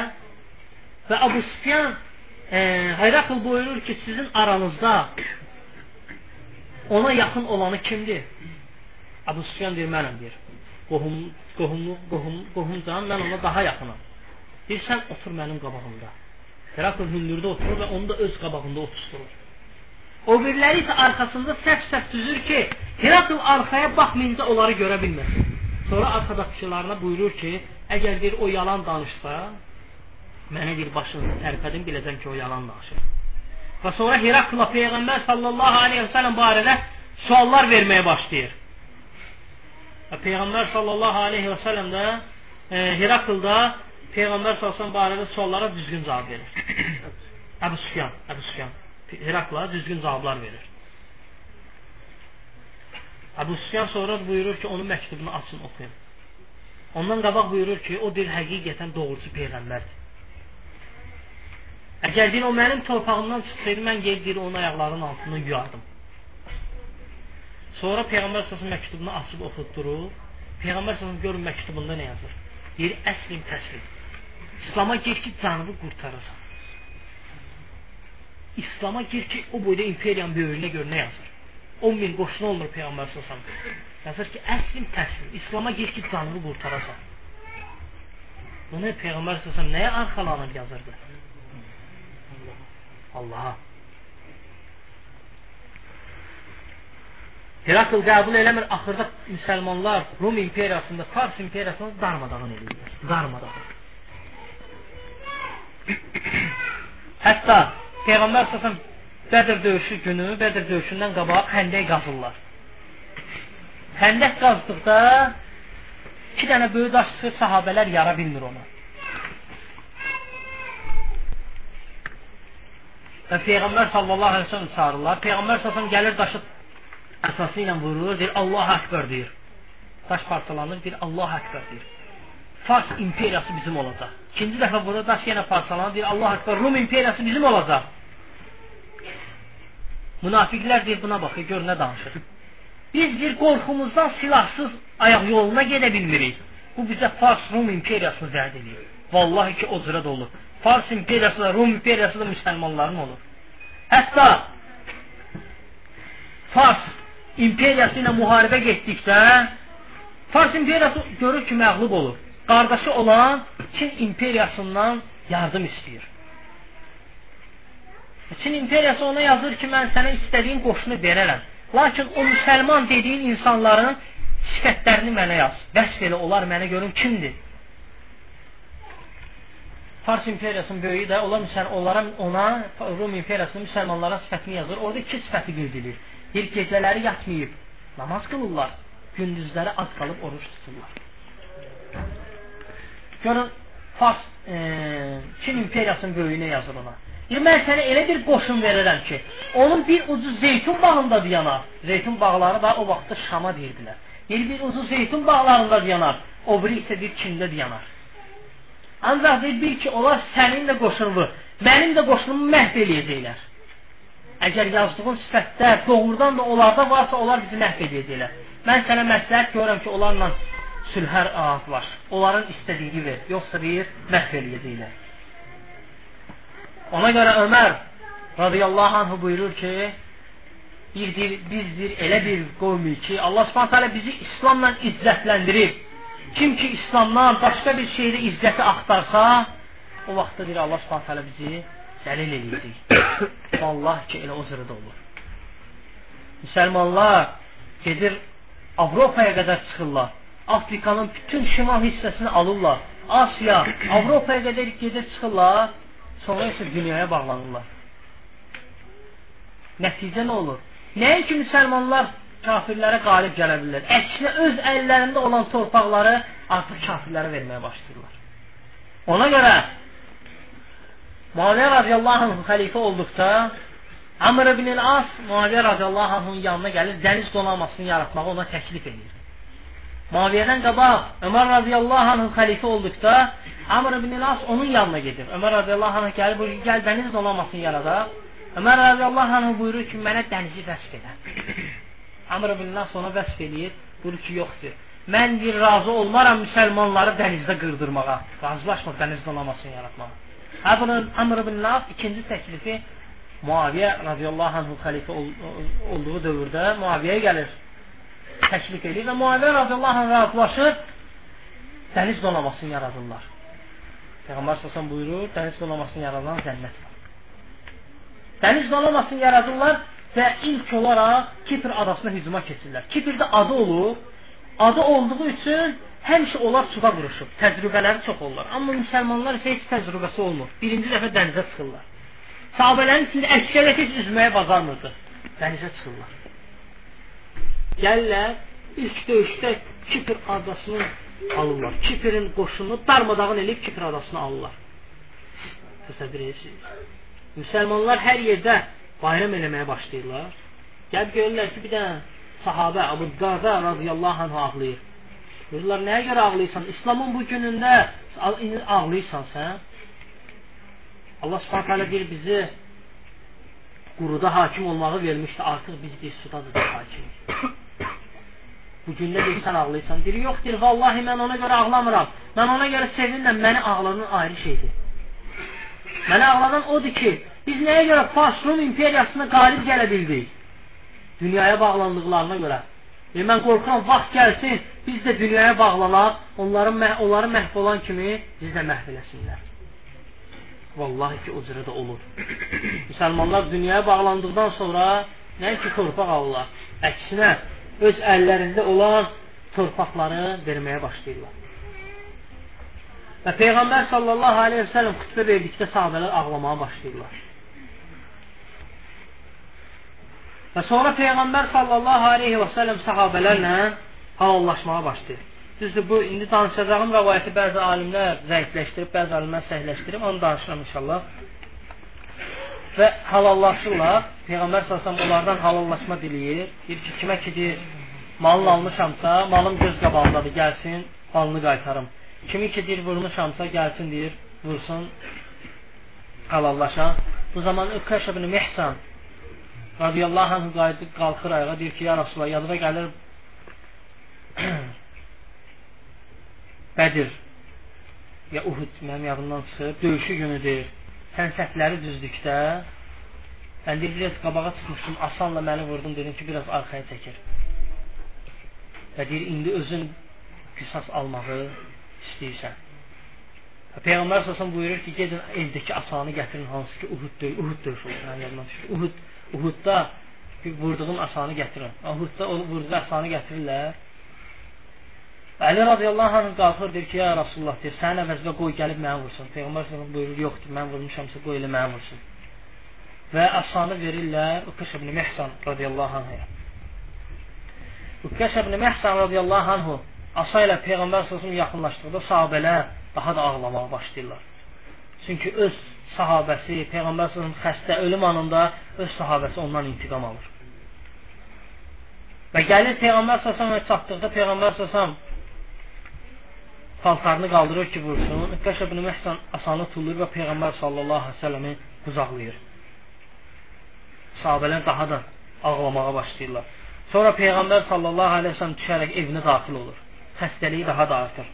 və Əbu Sufyan e, Hayrakıl buyurur ki, sizin aranızda ona yaxın olanı kimdir? Əbu Sufyan deyir, mənəm deyir. Qohum, qohum, qohum, qohumcan, mən ona daha yaxınam. Deyir, sən otur mənim qabağımda. Herakl hündürdə oturur və onu da öz qabağında oturur. O biriləri isə arxasında səhv-səhv düzür ki, Herakl arxaya baxmayınca onları görə bilməsin. Sonra arxadakılarına buyurur ki, əgər bir o yalan danışsa, mənə bir başınızı tərpədin, biləcəm ki, o yalan danışır. Və sonra Herakla Peyğəmbər sallallahu aleyhi və sələm barədə suallar verməyə başlayır. Və Peyğəmbər sallallahu aleyhi və sələm də e, Heraklda Peyğəmbər sallallahu barədə suallara düzgün cavab verir. Əbu Sufyan, Əbu Sufyan Herakla düzgün cavablar verir. Əbu Sufyan sonra buyurur ki, onun məktubunu açın, oxuyun. Ondan qabaq buyurur ki, o bir həqiqətən doğrucu peyğəmbərdir. Əgər deyir, o mənim torpağımdan çıxsaydı, mən gedib deyir, onun ayaqlarının altından yuyardım. Sonra Peyğəmbər səsin məktubunu açıb oxutdurub, Peyğəmbər səsin görün məktubunda nə yazır? Deyir, əslim təslim. İslama gir ki, canını qurtarasan. İslama gir ki, o boyda imperiyanın böyrünə gör nə yazır? 10 min qoşunu olmur Peyğəmbər səsin. Yazır ki, əslim təslim. İslama gir ki, canını qurtarasan. Bunu Peyğəmbər səsin nəyə arxalanıb yazırdı? Allaha. Herakl qəbul eləmir, axırda müsəlmanlar Rum imperiyasında, Fars imperiyasını darmadağın edirlər. Darmadağın. Hətta Peyğəmbər səsən Bədir döyüşü günü, Bədir döyüşündən qabaq xəndək qazırlar. Xəndək qazdıqda iki dənə böyük daş çıxır, sahabələr yara bilmir onu. Və Peyğəmbər sallallahu əleyhi və səlləm çağırırlar. Peyğəmbər sallallahu gəlir daşı əsası ilə vurur, deyir Allahu əkbər deyir. Daş parçalanır, deyir Allahu əkbər deyir. Fars imperiyası bizim olacaq. İkinci dəfə burada daş yenə parçalanır, deyir Allahu əkbər, Rum imperiyası bizim olacaq. Münafiqlər deyir buna baxır, gör nə danışır. Biz bir qorxumuzdan silahsız ayaq yoluna gedə bilmirik. Bu bizə Fars Rum imperiyasını zəd edir. Vallahi ki o cürə də olur. Fars imperiyası da, Rum imperiyası da müsəlmanların olur. Hətta Fars imperiyası ilə müharibə getdikdə Fars imperiyası görür ki, məğlub olur. Qardaşı olan Çin imperiyasından yardım istəyir. Çin imperiyası ona yazır ki, mən sənə istədiyin qoşunu verərəm. Lakin o müsəlman dediyin insanların sifətlərini mənə yaz. Vəsf elə onlar mənə görüm kimdir. Fars imperiyasının böyüyü də onlar onlara ona Rum imperiyasının müsəlmanlara sifətini yazır. Orada iki sifəti bildirir. Bir gecələri yatmayıb namaz qılırlar, gündüzləri ac qalıb oruç tuturlar. Görün Fars e, Çin imperiyasının böyüyünə yazır ona. Deyir, mən sənə elə bir qoşun verirəm ki, onun bir ucu zeytun bağında yanar. Zeytun bağları da o vaxtda Şama deyirdilər. Deyir, bir ucu zeytun bağlarında yanar. O biri isə bir Çində yanar. Ancaq deyir, bil ki, onlar sənin də qoşununu, mənim də qoşunumu məhv eləyəcəklər. Əgər yazdığın sifətlər doğrudan da onlarda varsa, onlar bizi məhv edəcəklər. Mən sənə məsləhət görürəm ki, onlarla sülhər ağızlaş. Onların istədiyini ver. Yoxsa deyir, məhv eləyəcəklər. Ona görə Ömər radiyallahu anhu buyurur ki, bizdir, bizdir elə bir qovmuyuk ki, Allah subhanət hələ bizi İslamla izzətləndirib. Kim ki İslamdan başqa bir şeydə izzəti axtarsa, o vaxtda deyir Allah subhanət hələ bizi dəlil eləyəcək. Allah ki, elə o zırıda olur. Müsəlmanlar gedir Avropaya qədər çıxırlar. Afrikanın bütün şimal hissəsini alırlar. Asiya, Avropaya qədər gedir çıxırlar. Sonra isə dünyaya bağlanırlar. Nəticə nə olur? Nəinki müsəlmanlar kafirlərə qalib gələ bilirlər. Əksinə öz əllərində olan torpaqları artıq kafirlərə verməyə başlayırlar. Ona görə Muaviyə radiyallahu anh xəlifə olduqda Amr ibn el-As Muaviyə radiyallahu anhın yanına gəlir, dəniz donanmasını yaratmağı ona təklif edir. Muaviyədən qabaq Ömər radiyallahu anh xəlifə olduqda Amr ibn el-As onun yanına gedir. Ömər radiyallahu anh gəlir, buyurur, gəl dəniz donanmasını yaradaq. Ömər radiyallahu anh buyurur ki, mənə dənizi vəsf edə. İbn el-As ona vəsf eləyir, buyurur ki, yoxdur. Mən bir razı olmaram müsəlmanları dənizdə qırdırmağa. Razılaşmır dəniz donanmasını yaratmağa. Amr ibn el-As ikinci təklifi Muaviyə radiyallahu anh xəlifə olduğu dövrdə Muaviyəyə gəlir. Təklif edir və Muaviyə radiyallahu anh razılaşır. Dəniz donanmasını yaradırlar. Peyğəmbər səsən buyurur, dəniz donanmasını yaradan cənnət var. Dəniz donanmasını yaradırlar və ilk olaraq Kipr adasına hücuma keçirlər. Kiprdə adı olur. Adı olduğu üçün həmişə onlar suda vuruşub. Təcrübələri çox olur. Amma müsəlmanlar heç təcrübəsi olmur. Birinci dəfə dənizə çıxırlar. Sahabələrin içində əksəriyyət heç üzməyə bacarmırdı. Dənizə çıxırlar. Gəlirlər, ilk döyüşdə Kipr adasını alırlar. Kiprin qoşunu darmadağın eləyib Kipr adasını alırlar. Təsəvvür edirsiniz. Müsəlmanlar hər yerdə bayram eləməyə başlayırlar. Gəlib görürlər ki, bir dənə sahabə Abu Darda radiyallahu anh ağlayır. Deyirlər, nəyə görə ağlayırsan? İslamın bu günündə ağlayırsan sən? Allah Subhanahu taala deyir bizi quruda hakim olmağı vermişdi. Artıq biz deyir suda da hakimiz. Bu gündə deyir sən ağlayırsan. Deyir yox deyir vallahi mən ona görə ağlamıram. Mən ona görə sevinirəm. Məni ağlanan ayrı şeydir. Məni ağladan odur ki, biz nəyə görə Fars Rum imperiyasına qalib gələ bildik? Dünyaya bağlandıqlarına görə. E, mən qorxuram, vaxt gəlsin, biz də dünyaya bağlanaq, onların, onların məhv olan kimi biz də məhv eləsinlər. Vallahi ki, o cürə də olur. Müsəlmanlar dünyaya bağlandıqdan sonra nəinki torpaq alırlar, əksinə öz əllərində olan torpaqları verməyə başlayırlar. Və Peyğəmbər sallallahu aleyhi və səlləm xütbə verdikdə sahabələr ağlamağa başlayırlar. Və sonra Peyğəmbər sallallahu aleyhi və səlləm sahabələrlə halallaşmağa başlayır. Düzdür, bu indi danışacağım rəvayəti bəzi alimlər zəifləşdirib, bəzi alimlər səhləşdirib, onu danışıram inşallah. Və halallaşırlar. Peyğəmbər sallallahu onlardan halallaşma diləyir. Deyir ki, kimə ki deyir, malını almışamsa, malım göz qabağındadır, gəlsin, malını qaytarım. Kimi ki deyir, vurmuşamsa, gəlsin deyir, vursun, halallaşa. Bu zaman Ökkəş ibn Mihsan radiyallahu anh qayıdıb qalxır ayağa, deyir ki, ya Rasulullah, yadıma gəlir Bədir ya Uhud mənim yadımdan çıxır, döyüşü günüdür. Sən səhvləri düzdükdə mən deyir, biraz qabağa çıxmışdım, asanla məni vurdum, dedim ki, biraz arxaya çəkir. Və deyir, indi özün qisas almağı istəyirsən. Peyğəmbər səsən buyurur ki, gedin evdəki asanı gətirin, hansı ki, Uhud döyüşü, Uhud döyüşü olur, yəni yadımdan düşür. Uhud Uhudda vurduğun asanı gətirin. Uhudda o vurduğu asanı gətirirlər. Əli radiyallahu anh qalxır, deyir ki, ya Rasulullah, deyir, sənin əvəzində qoy gəlib mənə vursun. Peyğəmbər s.ə.v buyurur, yoxdur, mən vurmuşamsa qoy elə mənə vursun. Və asanı verirlər Uqaş ibn Məhsan radiyallahu anhə. Uqaş ibn Məhsan radiyallahu anhu asa ilə Peyğəmbər s.ə.v yaxınlaşdıqda sahabələr daha da ağlamağa başlayırlar. Çünki öz sahabəsi, Peyğəmbər s.ə.v xəstə ölüm anında öz sahabəsi ondan intiqam alır. Və gəlir Peyğəmbər s.ə.və çatdıqda Peyğəmbər s.ə.v paltarını qaldırır ki, vursun. Qəş ibn Məhsən asanı tullur və Peyğəmbər səlləmi qucaqlayır. Sahabelər daha da ağlamağa başlayırlar. Sonra Peyğəmbər sallallahu əleyhi və səlləm düşərək evinə daxil olur. Xəstəliyi daha da artır.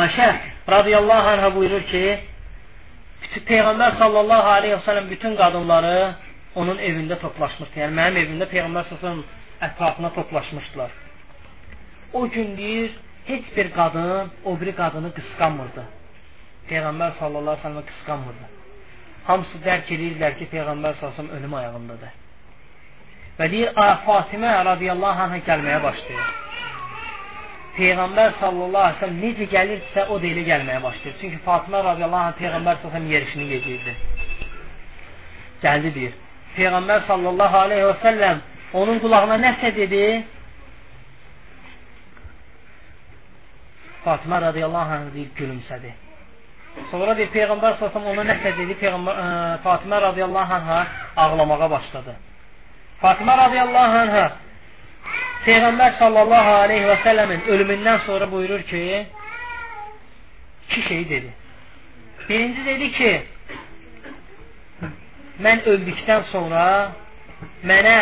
Ayşə radiyallahu anhə buyurur ki, Peyğəmbər sallallahu aleyhi və sələm bütün qadınları onun evində toplaşmışdı. Yəni mənim evimdə Peyğəmbər sallallahu ətrafına toplaşmışdılar. O gün deyir, heç bir qadın o biri qadını qısqanmırdı. Peyğəmbər sallallahu aleyhi və sələmə qısqanmırdı. Hamısı dərk edirlər ki, Peyğəmbər sallallahu aleyhi ölüm ayağındadır. Və deyir, Fatimə radiyallahu anhə gəlməyə başlayır. Peyğəmbər sallallahu əleyhi və səlləm necə gəlirsə o da elə gəlməyə başlayır. Çünki Fatimə radiyallahu anh Peyğəmbər sallallahu əleyhi yerişini yeyirdi. Gəldi deyir. Peyğəmbər sallallahu əleyhi və səlləm onun qulağına nəsə dedi. Fatimə radiyallahu anh deyir, gülümsədi. Sonra deyir Peyğəmbər sallallahu ona nəsə dedi. Peyğəmbər ə, e, Fatimə radiyallahu anha ağlamağa başladı. Fatimə radiyallahu anha Peyğəmbər sallallahu aleyhi və səlləmin ölümündən sonra buyurur ki, iki şey dedi. Birinci dedi ki, mən öldükdən sonra mənə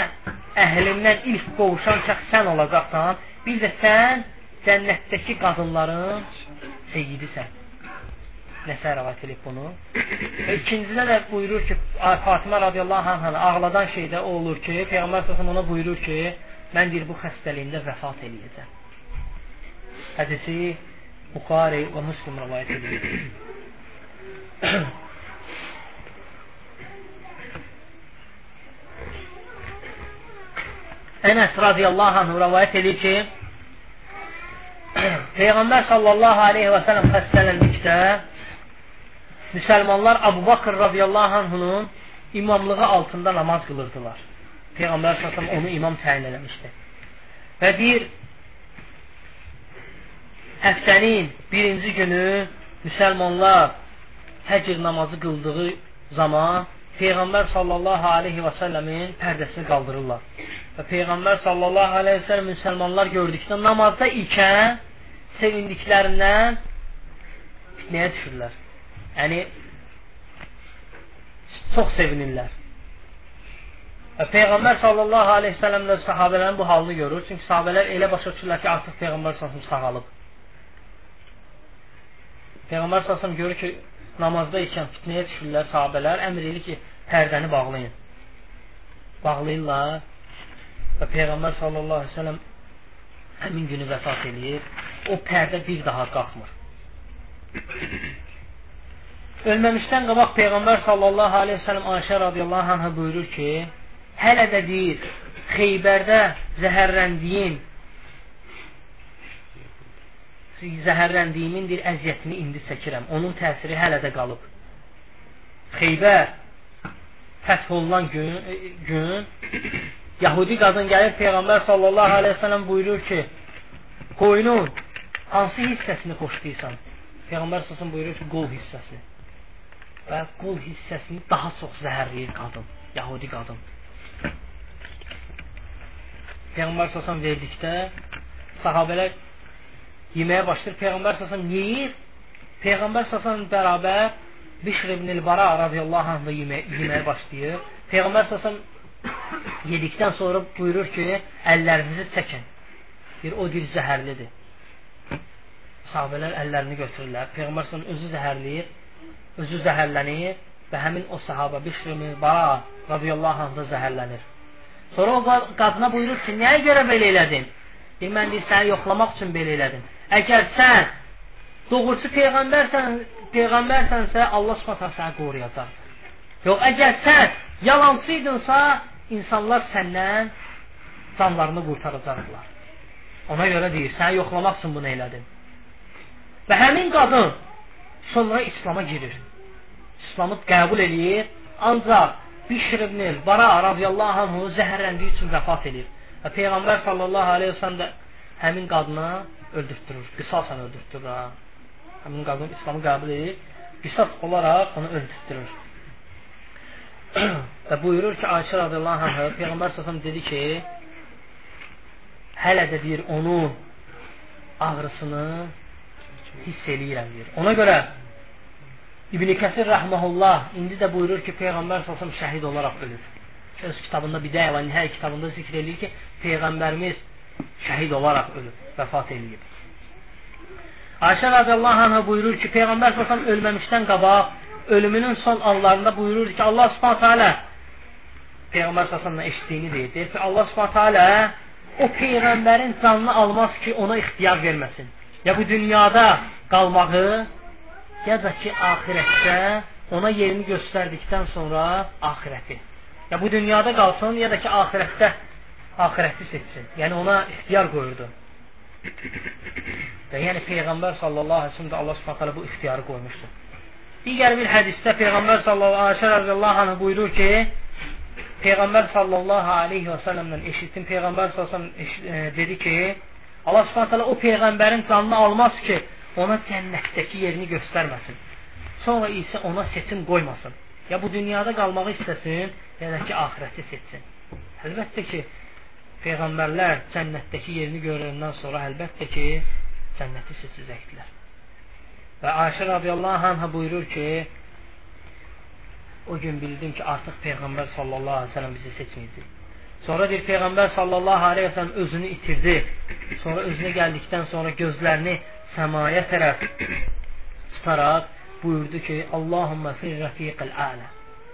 əhlimdən ilk qovuşan şəxs sən olacaqsan, bir də sən cənnətdəki qadınların seyyidisən. Nəsə rəvat edib bunu. İkincidə də buyurur ki, Fatimə radiyallahu anh ağladan şeydə o olur ki, Peyğəmbər səsəm ona buyurur ki, mən deyir bu xəstəliyimdə vəfat eləyəcəm. Hədisi Buxari və Müslim rəvayət edir. Ənəs radiyallahu anh rəvayət edir ki, Peyğəmbər sallallahu aleyhi və sələm xəstələndikdə müsəlmanlar Abu Bakır radiyallahu anhunun imamlığı altında namaz qılırdılar. Peyğəmbər s.ə.v onu imam təyin eləmişdi. Və deyir, həftənin birinci günü müsəlmanlar həcr namazı qıldığı zaman Peyğəmbər sallallahu aleyhi və səlləmin pərdəsini qaldırırlar. Və Peyğəmbər sallallahu aleyhi və səlləm müsəlmanlar gördükdə namazda ikən sevindiklərindən fitnəyə düşürlər. Yəni, çox sevinirlər. Və Peyğəmbər sallallahu aleyhi ve sellem də sahabələrin bu halını görür. Çünki sahabələr elə başa düşürlər ki, artıq Peyğəmbər sallallahu sağalıb. Peyğəmbər sallallahu görür ki, namazda ikən fitnəyə düşürlər sahabələr, əmr edir ki, pərdəni bağlayın. Bağlayırlar və Peyğəmbər sallallahu aleyhi ve sellem həmin günü vəfat eləyir. O pərdə bir daha qalxmır. Ölməmişdən qabaq Peyğəmbər sallallahu aleyhi ve sellem Ayşə radiyallahu anhə buyurur ki, hələ də deyir, Xeybərdə zəhərləndiyin zəhərləndiyimin bir əziyyətini indi çəkirəm. Onun təsiri hələ də qalıb. Xeybər fəth olunan gün, gün Yahudi qadın gəlir Peyğəmbər sallallahu aleyhi ve sellem buyurur ki, qoyunun hansı hissəsini xoşlayırsan? Peyğəmbər sallallahu buyurur ki, qol hissəsi. Və qol hissəsini daha çox zəhərləyir qadın, Yahudi qadın. Peyğəmbər sallallahu verdikdə sahabelər yeməyə başlayır. Peyğəmbər sallallahu yeyir. Peyğəmbər sallallahu bərabər Bişr ibn el-Bara radiyallahu anh da yeməyə, yeməyə başlayır. Peyğəmbər sallallahu yedikdən sonra buyurur ki, əllərinizi çəkin. Bir o dil zəhərlidir. Sahabələr əllərini götürürlər. Peyğəmbər sallallahu özü zəhərləyir, özü zəhərlənir və həmin o sahaba Bişr ibn el-Bara radiyallahu anh da zəhərlənir. Sonra o qadına buyurur ki, nəyə görə belə elədin? Deyir, mən deyir, səni yoxlamaq üçün belə elədim. Əgər sən doğrusu peyğəmbərsən, peyğəmbərsənsə, Allah Subhanahu səni qoruyacaq. Yox, əgər sən yalancıydınsa, insanlar səndən canlarını qurtaracaqlar. Ona görə deyir, səni yoxlamaq üçün bunu elədim. Və həmin qadın sonra İslam'a girir. İslamı qəbul eləyir, ancaq Bişr ibn el-Bara radiyallahu anhu zəhərləndiyi üçün vəfat edir. Və Peyğəmbər sallallahu aleyhi ve sellem də həmin qadına öldürtdürür. Qısasən öldürtdürür. Ha. Həmin qadın İslamı qəbul edir. Qisas olaraq onu öldürtdürür. və buyurur ki, Ayşə radiyallahu anhə Peyğəmbər sallallahu dedi ki, hələ də deyir onun ağrısını hiss eləyirəm deyir. Ona görə İbn Kəsir rəhməhullah indi də buyurur ki, Peyğəmbər salsam şəhid olaraq ölür. Öz kitabında Bidə və Nihəyə kitabında zikr eləyir ki, Peyğəmbərimiz şəhid olaraq ölüb, vəfat eləyib. Ayşə radiyallahu anhə buyurur ki, Peyğəmbər salsam ölməmişdən qabaq, ölümünün son anlarında buyurur ki, Allah subhanətə alə Peyğəmbər salsamla eşitdiyini deyir. Deyir ki, Allah subhanətə alə o Peyğəmbərin canını almaz ki, ona ixtiyar verməsin. Ya bu dünyada qalmağı, ya da ki axirətdə ona yerini göstərdikdən sonra axirəti. Ya bu dünyada qalsın, ya da ki axirətdə axirəti seçsin. Yəni ona ixtiyar qoyurdu. Və yəni Peyğəmbər sallallahu əleyhi və səlləm Allah Subhanahu bu ixtiyarı qoymuşdu. Digər bir hədisdə Peyğəmbər sallallahu əleyhi və səlləm buyurur ki, Peyğəmbər sallallahu əleyhi və səlləmdən eşitdim. Peyğəmbər sallallahu əleyhi dedi ki, Allah Subhanahu o peyğəmbərin canını almaz ki, ona cənnətdəki yerini göstərməsin. Sonra isə ona seçim qoymasın. Ya bu dünyada qalmağı istəsin, ya da ki, axirəti seçsin. Əlbəttə ki, Peyğəmbərlər cənnətdəki yerini görəndən sonra əlbəttə ki, cənnəti seçəcəkdilər. Və Ayşə radiyallahu anhə buyurur ki, o gün bildim ki, artıq Peyğəmbər sallallahu aleyhi ve sellem bizi seçməyəcək. Sonra deyir Peyğəmbər sallallahu aleyhi ve sellem özünü itirdi. Sonra özünə gəldikdən sonra gözlərini səmaya tərəf tutaraq buyurdu ki, Allahumma fir rəfiqəl ələ.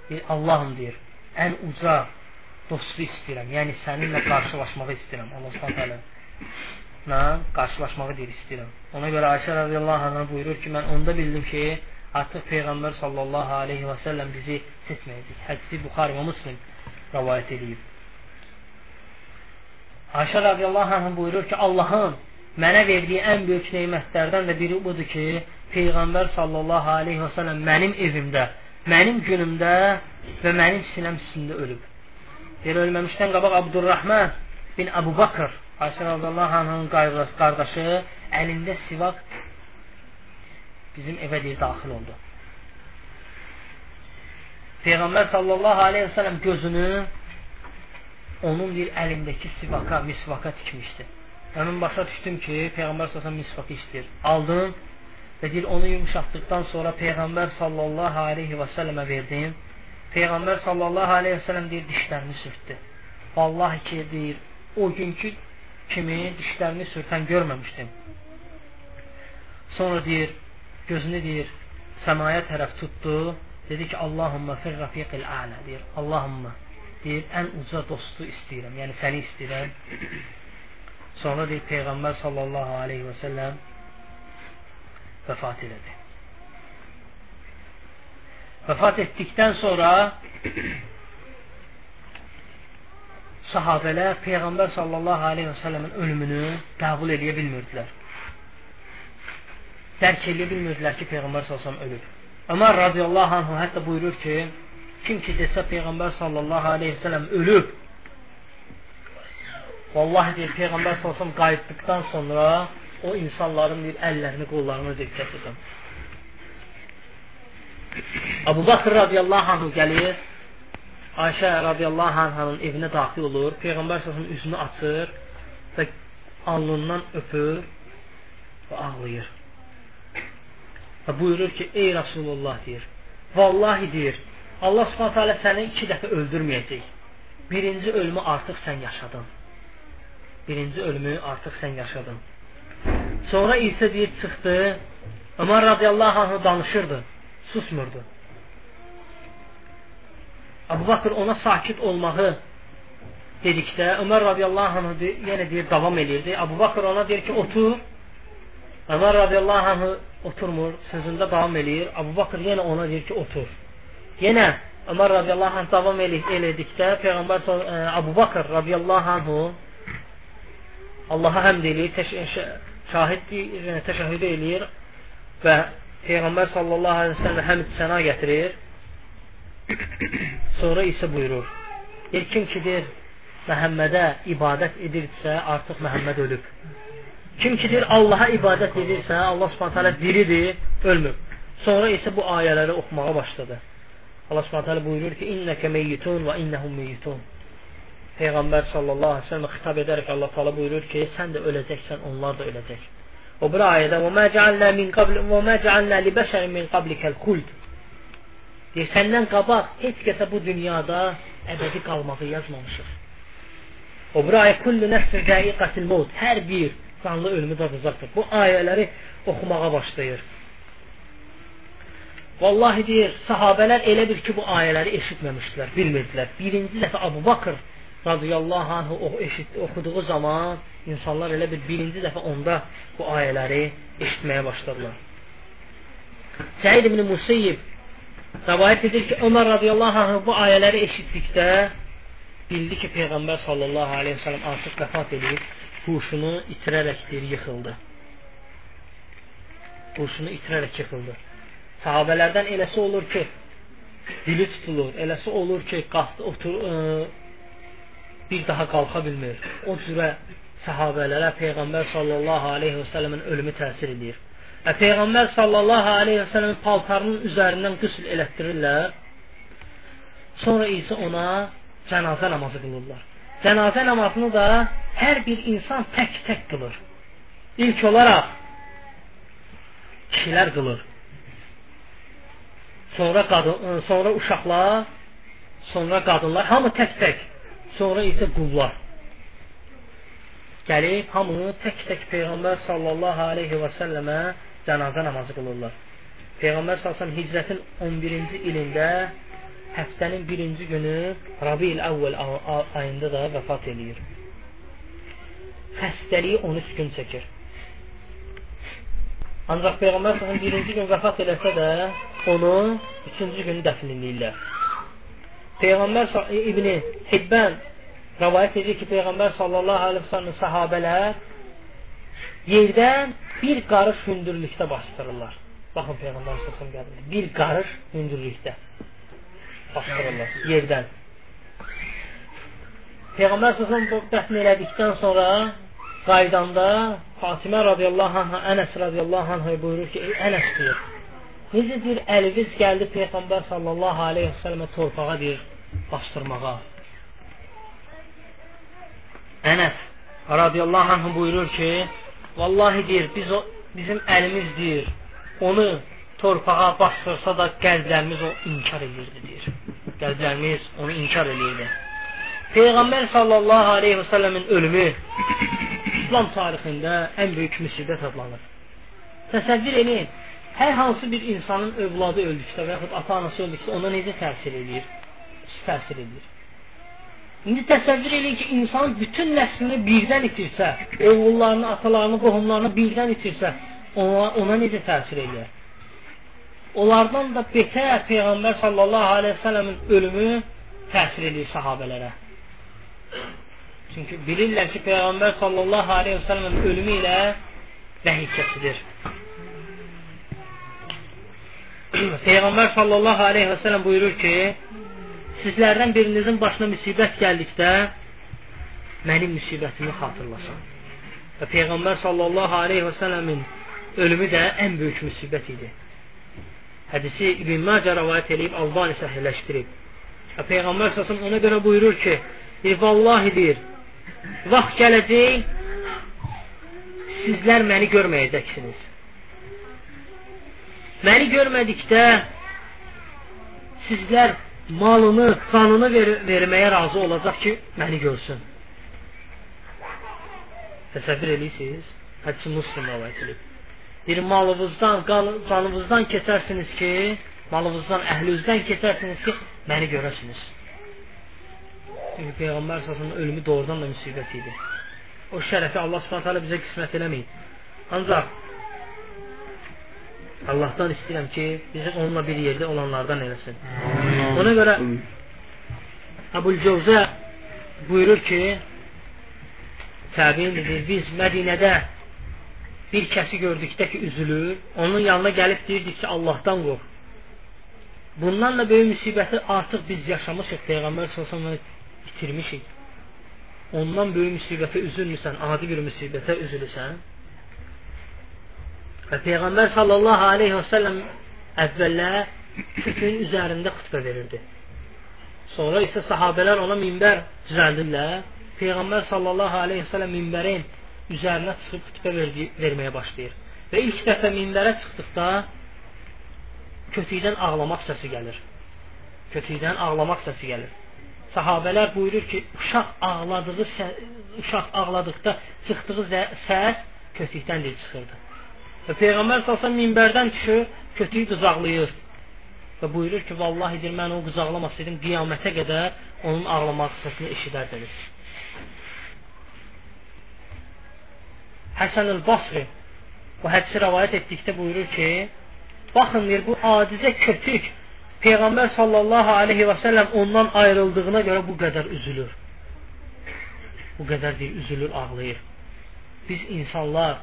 Deyir, Allahım deyir, ən uca dostu istəyirəm. Yəni səninlə qarşılaşmağı istəyirəm. Allah Subhanahu nə qarşılaşmağı deyir istəyirəm. Ona görə Ayşə radiyallahu anha buyurur ki, mən onda bildim ki, artıq Peyğəmbər sallallahu aleyhi və səlləm bizi seçməyəcək. Hədisi Buxari və Müslim rəvayət edib. Ayşə radiyallahu anha buyurur ki, Allahın mənə verdiyi ən böyük nemətlərdən də biri budur ki, Peyğəmbər sallallahu aleyhi və səlləm mənim evimdə, mənim günümdə və mənim sinəm üstündə ölüb. Deyir, ölməmişdən qabaq Abdurrahman bin Əbu Bakır, Ayşə radiyallahu anhın qardaşı əlində sivaq bizim evə deyir, daxil oldu. Peyğəmbər sallallahu aleyhi və səlləm gözünü onun bir əlindəki sivaka, misvaka tikmişdi. Həmin başa düşdüm ki, Peyğəmbər sallallahu misvakı istəyir. Aldım və deyir onu yumşatdıqdan sonra Peyğəmbər sallallahu aleyhi və səlləmə verdim. Peyğəmbər sallallahu aleyhi və sələm deyir, dişlərini sürtdü. Vallahi ki, deyir, o günkü kimi dişlərini sürtən görməmişdim. Sonra deyir, gözünü deyir, səmaya tərəf tutdu. Dedi ki, Allahumma fir rafiqil a'la deyir. Allahumma deyir, ən uca dostu istəyirəm. Yəni səni istəyirəm. Sonra deyir Peyğəmbər sallallahu aleyhi və səlləm vəfat elədi. Vəfat etdikdən sonra sahabələr Peyğəmbər sallallahu aleyhi və səlləmin ölümünü qəbul edə bilmirdilər. Dərk edə bilmirdilər ki, Peyğəmbər sallallahu ölüb. Ömər radiyallahu anhu hətta buyurur ki, kim ki desə Peyğəmbər sallallahu aleyhi və səlləm ölüb, vallahi deyir, Peyğəmbər sallallahu qayıtdıqdan sonra o insanların bir əllərini, qollarını deyir, kəsirdim. Abu Bakr radiyallahu anhu gəlir, Ayşə radiyallahu anhanın evinə daxil olur, Peyğəmbər səsinin üzünü açır və alnından öpür və ağlayır. Və buyurur ki, ey Rasulullah deyir, vallahi deyir, Allah subhanət hələ səni iki dəfə öldürməyəcək. Birinci ölümü artıq sən yaşadın. Birinci ölümü artıq sən yaşadın. Sonra isə deyir, çıxdı, Ömər radiyallahu anhu danışırdı susmurdu. Abu Bakır ona sakit olmağı dedikdə Ömər radiyallahu anh yenə deyir davam eləyirdi. Abu Bakır ona deyir ki, otur. Ömər radiyallahu anh oturmur, sözündə davam eləyir. Abu Bakır yenə ona deyir ki, otur. Yenə Ömər radiyallahu anh davam elədikdə Peyğəmbər e, Abu Bakır radiyallahu anh Allaha həmd eləyir, şahiddir, təşəhhüd eləyir və Peyğəmbər sallallahu aleyhi ve sellem həmd səna gətirir. Sonra isə buyurur. Bir kim ki deyir, Məhəmmədə ibadət edirsə, artıq Məhəmməd ölüb. Kim ki deyir, Allaha ibadət edirsə, Allah subhanət hələ diridir, ölmür. Sonra isə bu ayələri oxumağa başladı. Allah subhanət hələ buyurur ki, İnnəkə meyyitun və innəhum meyyitun. Peyğəmbər sallallahu aleyhi ve sellem xitab edərək Allah taala buyurur ki, sən də öləcəksən, onlar da öləcək. O bir ayədə və mə cəalnə min qabl və mə cəalnə li bəşərin min qablikəl xuld. Deyir, səndən qabaq heç kəsə bu dünyada əbədi qalmağı yazmamışıq. O bir ayə kullu nəfsin zəiqətil maut. Hər bir canlı ölümü dadacaqdır. Bu ayələri oxumağa başlayır. Vallahi deyir, sahabələr elə bir ki, bu ayələri eşitməmişdilər, bilmirdilər. Birinci dəfə Abu Bakır radiyallahu anh o eşit, oxuduğu zaman insanlar elə bir birinci dəfə onda bu ayələri eşitməyə başladılar. Səid ibn Musayyib rəvayət edir ki, Ömər radiyallahu anh bu ayələri eşitdikdə bildi ki, Peyğəmbər sallallahu aleyhi ve sellem artıq vəfat edib, huşunu itirərək deyir, yıxıldı. Huşunu itirərək yıxıldı. Sahabələrdən eləsi olur ki, dili tutulur, eləsi olur ki, qalxdı, otur, ə, bir daha qalxa bilmir. O cürə səhabələrə Peyğəmbər sallallahu aleyhi və səlləmin ölümü təsir edir. Və Peyğəmbər sallallahu aleyhi və səlləmin paltarının üzərindən qüsl elətdirirlər. Sonra isə ona cənazə namazı qılırlar. Cənazə namazını da hər bir insan tək-tək qılır. İlk olaraq kişilər qılır. Sonra qadın, sonra uşaqlar, sonra qadınlar, hamı tək-tək sonra isə qullar gəlib hamını tək-tək Peyğəmbər sallallahu aleyhi və səlləmə cənazə namazı qılırlar. Peyğəmbər sallallahu hicrətin 11-ci ilində həftənin birinci günü Rabiil əvvəl ayında da vəfat eləyir. Xəstəliyi 13 gün çəkir. Ancaq Peyğəmbər sallallahu birinci gün vəfat eləsə də onu üçüncü gün dəfn edirlər. Peyğəmbər İbn Hibban rəvayət edir ki, Peyğəmbər sallallahu əleyhi və səlləm səhabələr yerdən bir qarış hündürlükdə bastırırlar. Baxın Peyğəmbər sallallahu əleyhi və səlləm bir qarış hündürlükdə bastırırlar yerdən. Peyğəmbər sallallahu dəfn elədikdən sonra qaydanda Fatimə radiyallahu anha, Ənəs radiyallahu anha buyurur ki, Ənəs deyir. Necə deyir, əliniz gəldi Peyğəmbər sallallahu aleyhi və səlləmə torpağa deyir, bastırmağa. Ənəs radiyallahu anh buyurur ki, vallahi deyir, biz o, bizim əlimiz deyir, onu torpağa bastırsa da qəlblərimiz o inkar edirdi deyir. qəlblərimiz onu inkar eləyirdi. Peyğəmbər sallallahu aleyhi və səlləmin ölümü İslam tarixində ən böyük müsibət adlanır. Təsəvvür edin, hər hansı bir insanın övladı öldükdə və yaxud ata-anası öldükdə ona necə təsir edir? Təsir edir. İndi təsəvvür edin ki, insan bütün nəslini birdən itirsə, oğullarını, atalarını, qohumlarını birdən itirsə, ona, ona necə təsir edir? Onlardan da betər Peyğəmbər sallallahu aleyhi və səlləmin ölümü təsir edir sahabələrə. Çünki bilirlər ki, Peyğəmbər sallallahu aleyhi və səlləmin ölümü ilə vəhiy kəsilir. Peyğəmbər sallallahu aleyhi və səlləm buyurur ki, sizlərdən birinizin başına müsibət gəldikdə mənim müsibətimi xatırlasın. Və Peyğəmbər sallallahu aleyhi və səlləmin ölümü də ən böyük müsibət idi. Hədisi İbn Macə rəvayət edib Albani səhihləşdirib. Və Peyğəmbər sallallahu ona görə buyurur ki, deyir, vallahi deyir, vaxt gələcək, sizlər məni görməyəcəksiniz. Məni görmədikdə sizlər malını, qanını ver verməyə razı olacaq ki, məni görsün. Təsəvvür edirsiniz? Hədisi Müslim rivayət edib. Bir malınızdan, qanınızdan keçərsiniz ki, malınızdan, əhlünüzdən keçərsiniz ki, məni görəsiniz. Çünki Peyğəmbər əsasının ölümü doğrudan da müsibət idi. O şərəfi Allah subhanətə bizə qismət eləməyib. Ancaq Allahdan istəyirəm ki, bizi onunla bir yerdə olanlardan eləsin. Ona görə Əbul Cəvzə buyurur ki, təbiin deyir, biz Mədinədə bir kəsi gördükdə ki, üzülür, onun yanına gəlib deyirdik ki, Allahdan qorx. Bundan da böyük müsibəti artıq biz yaşamışıq Peyğəmbər sallallahu itirmişik. Ondan böyük müsibətə üzülmüsən, adi bir müsibətə üzülürsən. Və Peyğəmbər sallallahu aleyhi və səlləm əvvəllər küfün üzərində xütbə verirdi. Sonra isə sahabələr ona minbər düzəldirlər. Peyğəmbər sallallahu aleyhi və səlləm minbərin üzərinə çıxıb xütbə verdi, verməyə başlayır. Və ilk dəfə minbərə çıxdıqda kötükdən ağlamaq səsi gəlir. Kötükdən ağlamaq səsi gəlir sahabələr buyurur ki, uşaq ağladığı uşaq ağladıqda çıxdığı səs kötükdən dil çıxırdı. Və Peyğəmbər sallallahu minbərdən düşür, kötüyü qızaqlayır. Və buyurur ki, vallahi deyir, mən o qızaqlamasaydım qiyamətə qədər onun ağlamaq səsini eşidərdiniz. Həsən el-Basri bu hədisi rəvayət etdikdə buyurur ki, baxın deyir, bu adicə kötük Peyğəmbər sallallahu aleyhi və səlləm ondan ayrıldığına görə bu qədər üzülür. Bu qədər deyir, üzülür, ağlayır. Biz insanlar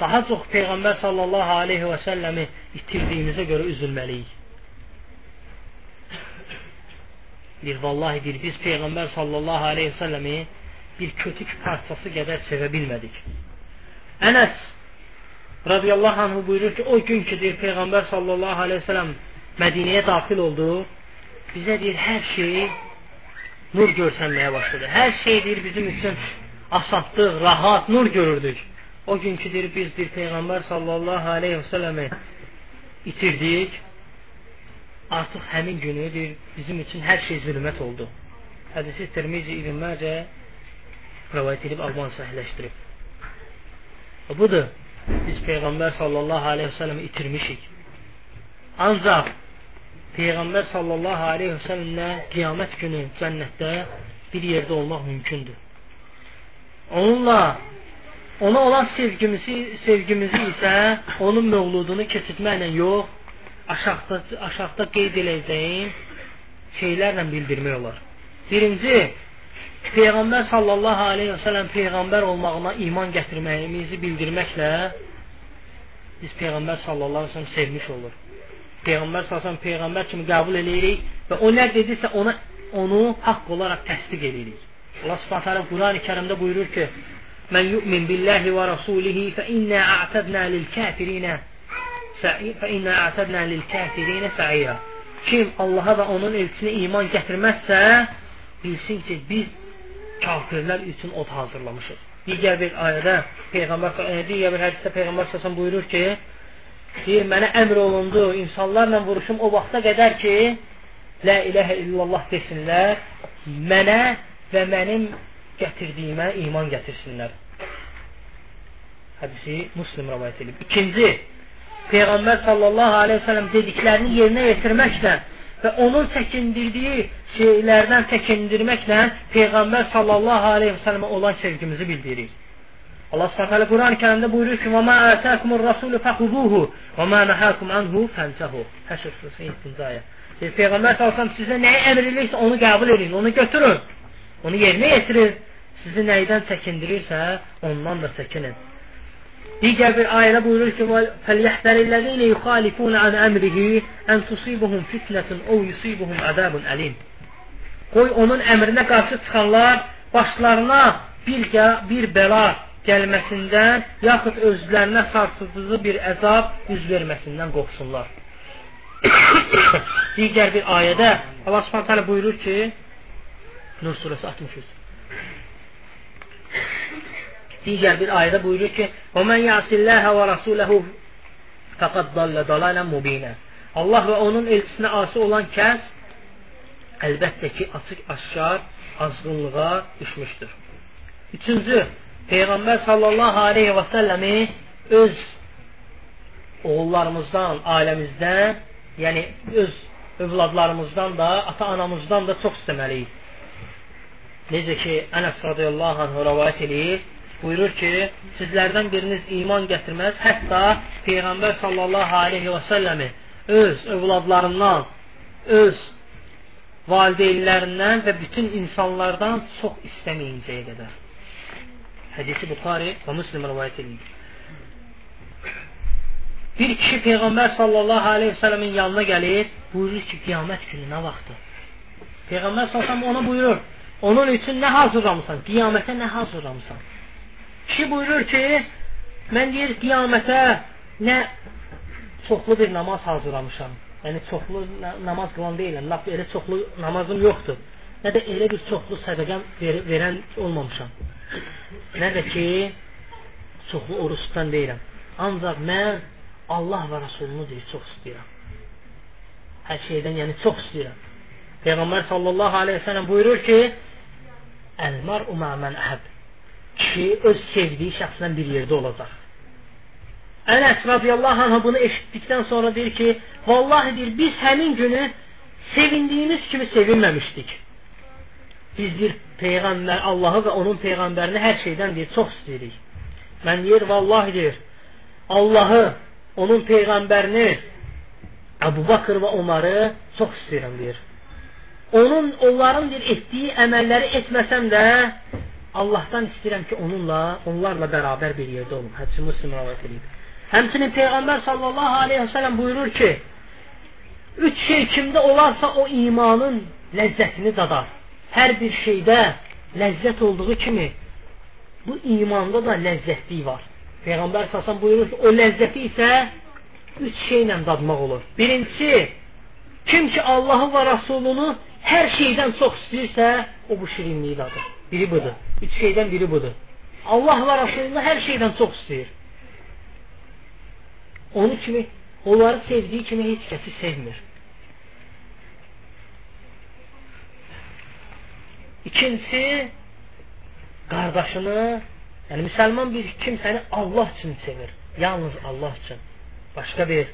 daha çox Peyğəmbər sallallahu aleyhi və səlləmi itirdiyimizə görə üzülməliyik. Deyir, vallahi deyir, biz Peyğəmbər sallallahu aleyhi və səlləmi bir kötük parçası qədər sevə bilmədik. Ənəs radiyallahu anhu buyurur ki, o gün ki, deyir, Peyğəmbər sallallahu aleyhi və səlləm Mədinəyə daxil oldu, bizə deyir, hər şey nur görsənməyə başladı. Hər şey deyir, bizim üçün asadlıq, rahat, nur görürdük. O gün ki, deyir, biz bir Peyğəmbər sallallahu aleyhi və səlləmi itirdik, artıq həmin günü deyir, bizim üçün hər şey zülmət oldu. Hədisi Tirmizi İbn Məcə rəvayət edib Alban səhləşdirib. Budur, biz Peyğəmbər sallallahu aleyhi və səlləmi itirmişik. Ancaq Peyğəmbər sallallahu aleyhi və səlləmlə qiyamət günü cənnətdə bir yerdə olmaq mümkündür. Onunla ona olan sevgimizi, sevgimizi isə onun mövludunu keçirtməklə yox, aşağıda, aşağıda qeyd edəcəyim şeylərlə bildirmək olar. Birinci, Peyğəmbər sallallahu aleyhi və səlləm Peyğəmbər olmağına iman gətirməyimizi bildirməklə biz Peyğəmbər sallallahu aleyhi və səlləm sevmiş olur. Peyğəmbər sallallahu peyğəmbər kimi qəbul edirik və o nə dedisə ona onu haqq olaraq təsdiq edirik. Allah Subhanahu taala Qurani-Kərimdə buyurur ki: "Men yu'min billahi və rasulihi fe inna a'tadna lil-kafirin fe inna a'tadna lil-kafirin sa'ira." Kim Allaha və onun elçisinə iman gətirməzsə, bilsin ki, biz kafirlər üçün od hazırlamışıq. Digər bir ayədə Peyğəmbər digər bir hədisdə Peyğəmbər sallallahu buyurur ki: deyir, mənə əmr olundu, insanlarla vuruşum o vaxta qədər ki, la ilahə illallah desinlər, mənə və mənim gətirdiyimə iman gətirsinlər. Hədisi Müslim rivayet edib. İkinci, Peyğəmbər sallallahu aleyhi ve sellem dediklərini yerinə yetirməklə və onun çəkindirdiyi şeylərdən çəkindirməklə Peyğəmbər sallallahu aleyhi ve sellemə olan sevgimizi bildirir. Allah Subhanahu Quran-ı Kərimdə buyurur ki: "Və ma atakumur rasulu fəxuzuhu və ma nahakum anhu fəntahu." Həşr surəsi 7-ci ayə. Peyğəmbər sallallahu sizə nəyi əmr edirsə onu qəbul edin, onu götürün. Onu yerinə yetirin. Sizi nəydən çəkindirirsə, ondan da çəkinin. Digər bir ayədə buyurur ki: "Fəlyəhdərillezine yuxalifun an əmrihi an tusibuhum fitnetun aw yusibuhum azabun alim." Qoy onun əmrinə qarşı çıxanlar başlarına bir bir bəla gəlməsindən, yaxud özlərinə sarsıdıcı bir əzab üz verməsindən qorxsunlar. Digər bir ayədə Allah Subhanahu buyurur ki, Nur surəsi 63. Digər bir ayədə buyurur ki: "Və men ya'sillaha və rasulahu faqad dalla dalalan mubina." Allah və onun elçisinə asi olan kəs əlbəttə ki, açıq-aşkar azğınlığa düşmüşdür. Üçüncü, Peyğəmbər sallallahu aleyhi və səlləmi öz oğullarımızdan, ailəmizdən, yəni öz övladlarımızdan da, ata-anamızdan da çox istəməliyik. Necə ki, Ənəs radiyallahu anh rəvayət edir, buyurur ki, sizlərdən biriniz iman gətirməz, hətta Peyğəmbər sallallahu aleyhi və səlləmi öz övladlarından, öz valideynlərindən və bütün insanlardan çox istəməyincəyə qədər. Hədisi Buxari və Müslim rəvayət edir. Bir kişi Peyğəmbər sallallahu aleyhi və səlləmin yanına gəlir, buyurur ki, qiyamət günü nə vaxtdır? Peyğəmbər sallallahu ona buyurur, Onun üçün nə hazırlamısan? Qiyamətə nə hazırlamısan? Kişi buyurur ki, mən deyir qiyamətə nə çoxlu bir namaz hazırlamışam. Yəni çoxlu namaz qılan deyiləm. Lap elə çoxlu namazım yoxdur. Nə də elə bir çoxlu sədəqəm ver verən olmamışam. Nə də ki çoxlu oruç tutan deyirəm. Ancaq mən Allah və Rasulunu deyir çox istəyirəm. Hər şeydən yəni çox istəyirəm. Peyğəmbər sallallahu aleyhi ve sellem buyurur ki, Əl-mar'u ma'mən əhəb. Kişi öz sevdiyi şəxslə bir yerdə olacaq. Ənəs radiyallahu anh bunu eşitdikdən sonra deyir ki, vallahi deyir, biz həmin günü sevindiyimiz kimi sevinməmişdik. Biz bir Peyğəmbər, Allahı və onun Peyğəmbərini hər şeydən deyir, çox istəyirik. Mən deyir, vallahi deyir, Allahı, onun Peyğəmbərini, Əbu Bakır və onları çox istəyirəm deyir onun onların bir etdiyi əməlləri etməsəm də Allahdan istəyirəm ki, onunla, onlarla bərabər bir yerdə olum. Hədisi Müslim rivayet edib. Həmçinin Peyğəmbər sallallahu aleyhi və səlləm buyurur ki, üç şey kimdə olarsa o imanın ləzzətini dadar. Hər bir şeydə ləzzət olduğu kimi bu imanda da ləzzətlik var. Peyğəmbər sallallahu buyurur ki, o ləzzəti isə üç şeylə dadmaq olur. Birincisi, kim ki Allahı və Rasulunu hər şeydən çox istəyirsə, o bu şirinliyi dadır. Biri budur. Üç şeydən biri budur. Allah və Rasulullah hər şeydən çox istəyir. Onu kimi, onları sevdiyi kimi heç kəsi sevmir. İkincisi, qardaşını, yəni müsəlman bir kimsəni Allah üçün sevir. Yalnız Allah üçün. Başqa bir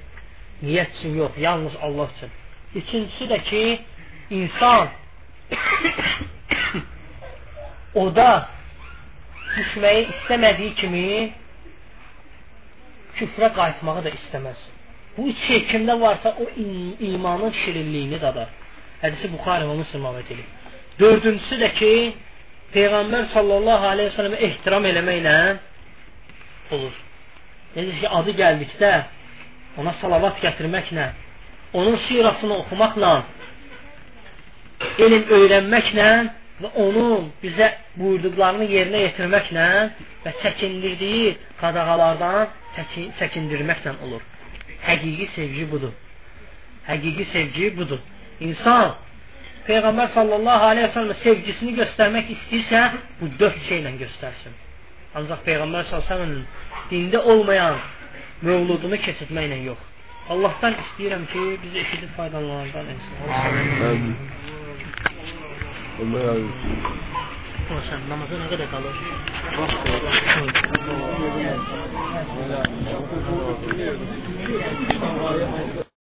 niyyət üçün yox, yalnız Allah üçün. Üçüncüsü də ki, insan oda düşməyi istəmədiyi kimi küfrə qayıtmağı da istəməz. Bu üç şey kimdə varsa o imanın şirinliyini dadar. Hədisi Buxari və Müslim rivayet edir. Dördüncüsü də ki, Peyğəmbər sallallahu aleyhi ve sellemə ehtiram eləməklə olur. Necə ki, adı gəldikdə ona salavat gətirməklə, onun sirasını oxumaqla, elm öyrənməklə və onun bizə buyurduqlarını yerinə yetirməklə və çəkindirdiyi qadağalardan çəkin, çəkindirməklə olur. Həqiqi sevgi budur. Həqiqi sevgi budur. İnsan Peyğəmbər sallallahu aleyhi ve sellem sevgisini göstərmək istəyirsə, bu dörd şeylə göstərsin. Ancaq Peyğəmbər sallallahu aleyhi ve sellem dində olmayan mövludunu keçirtməklə yox. Allahdan istəyirəm ki, bizi eşidib faydalananlardan etsin. Amin. Allah razı olsun.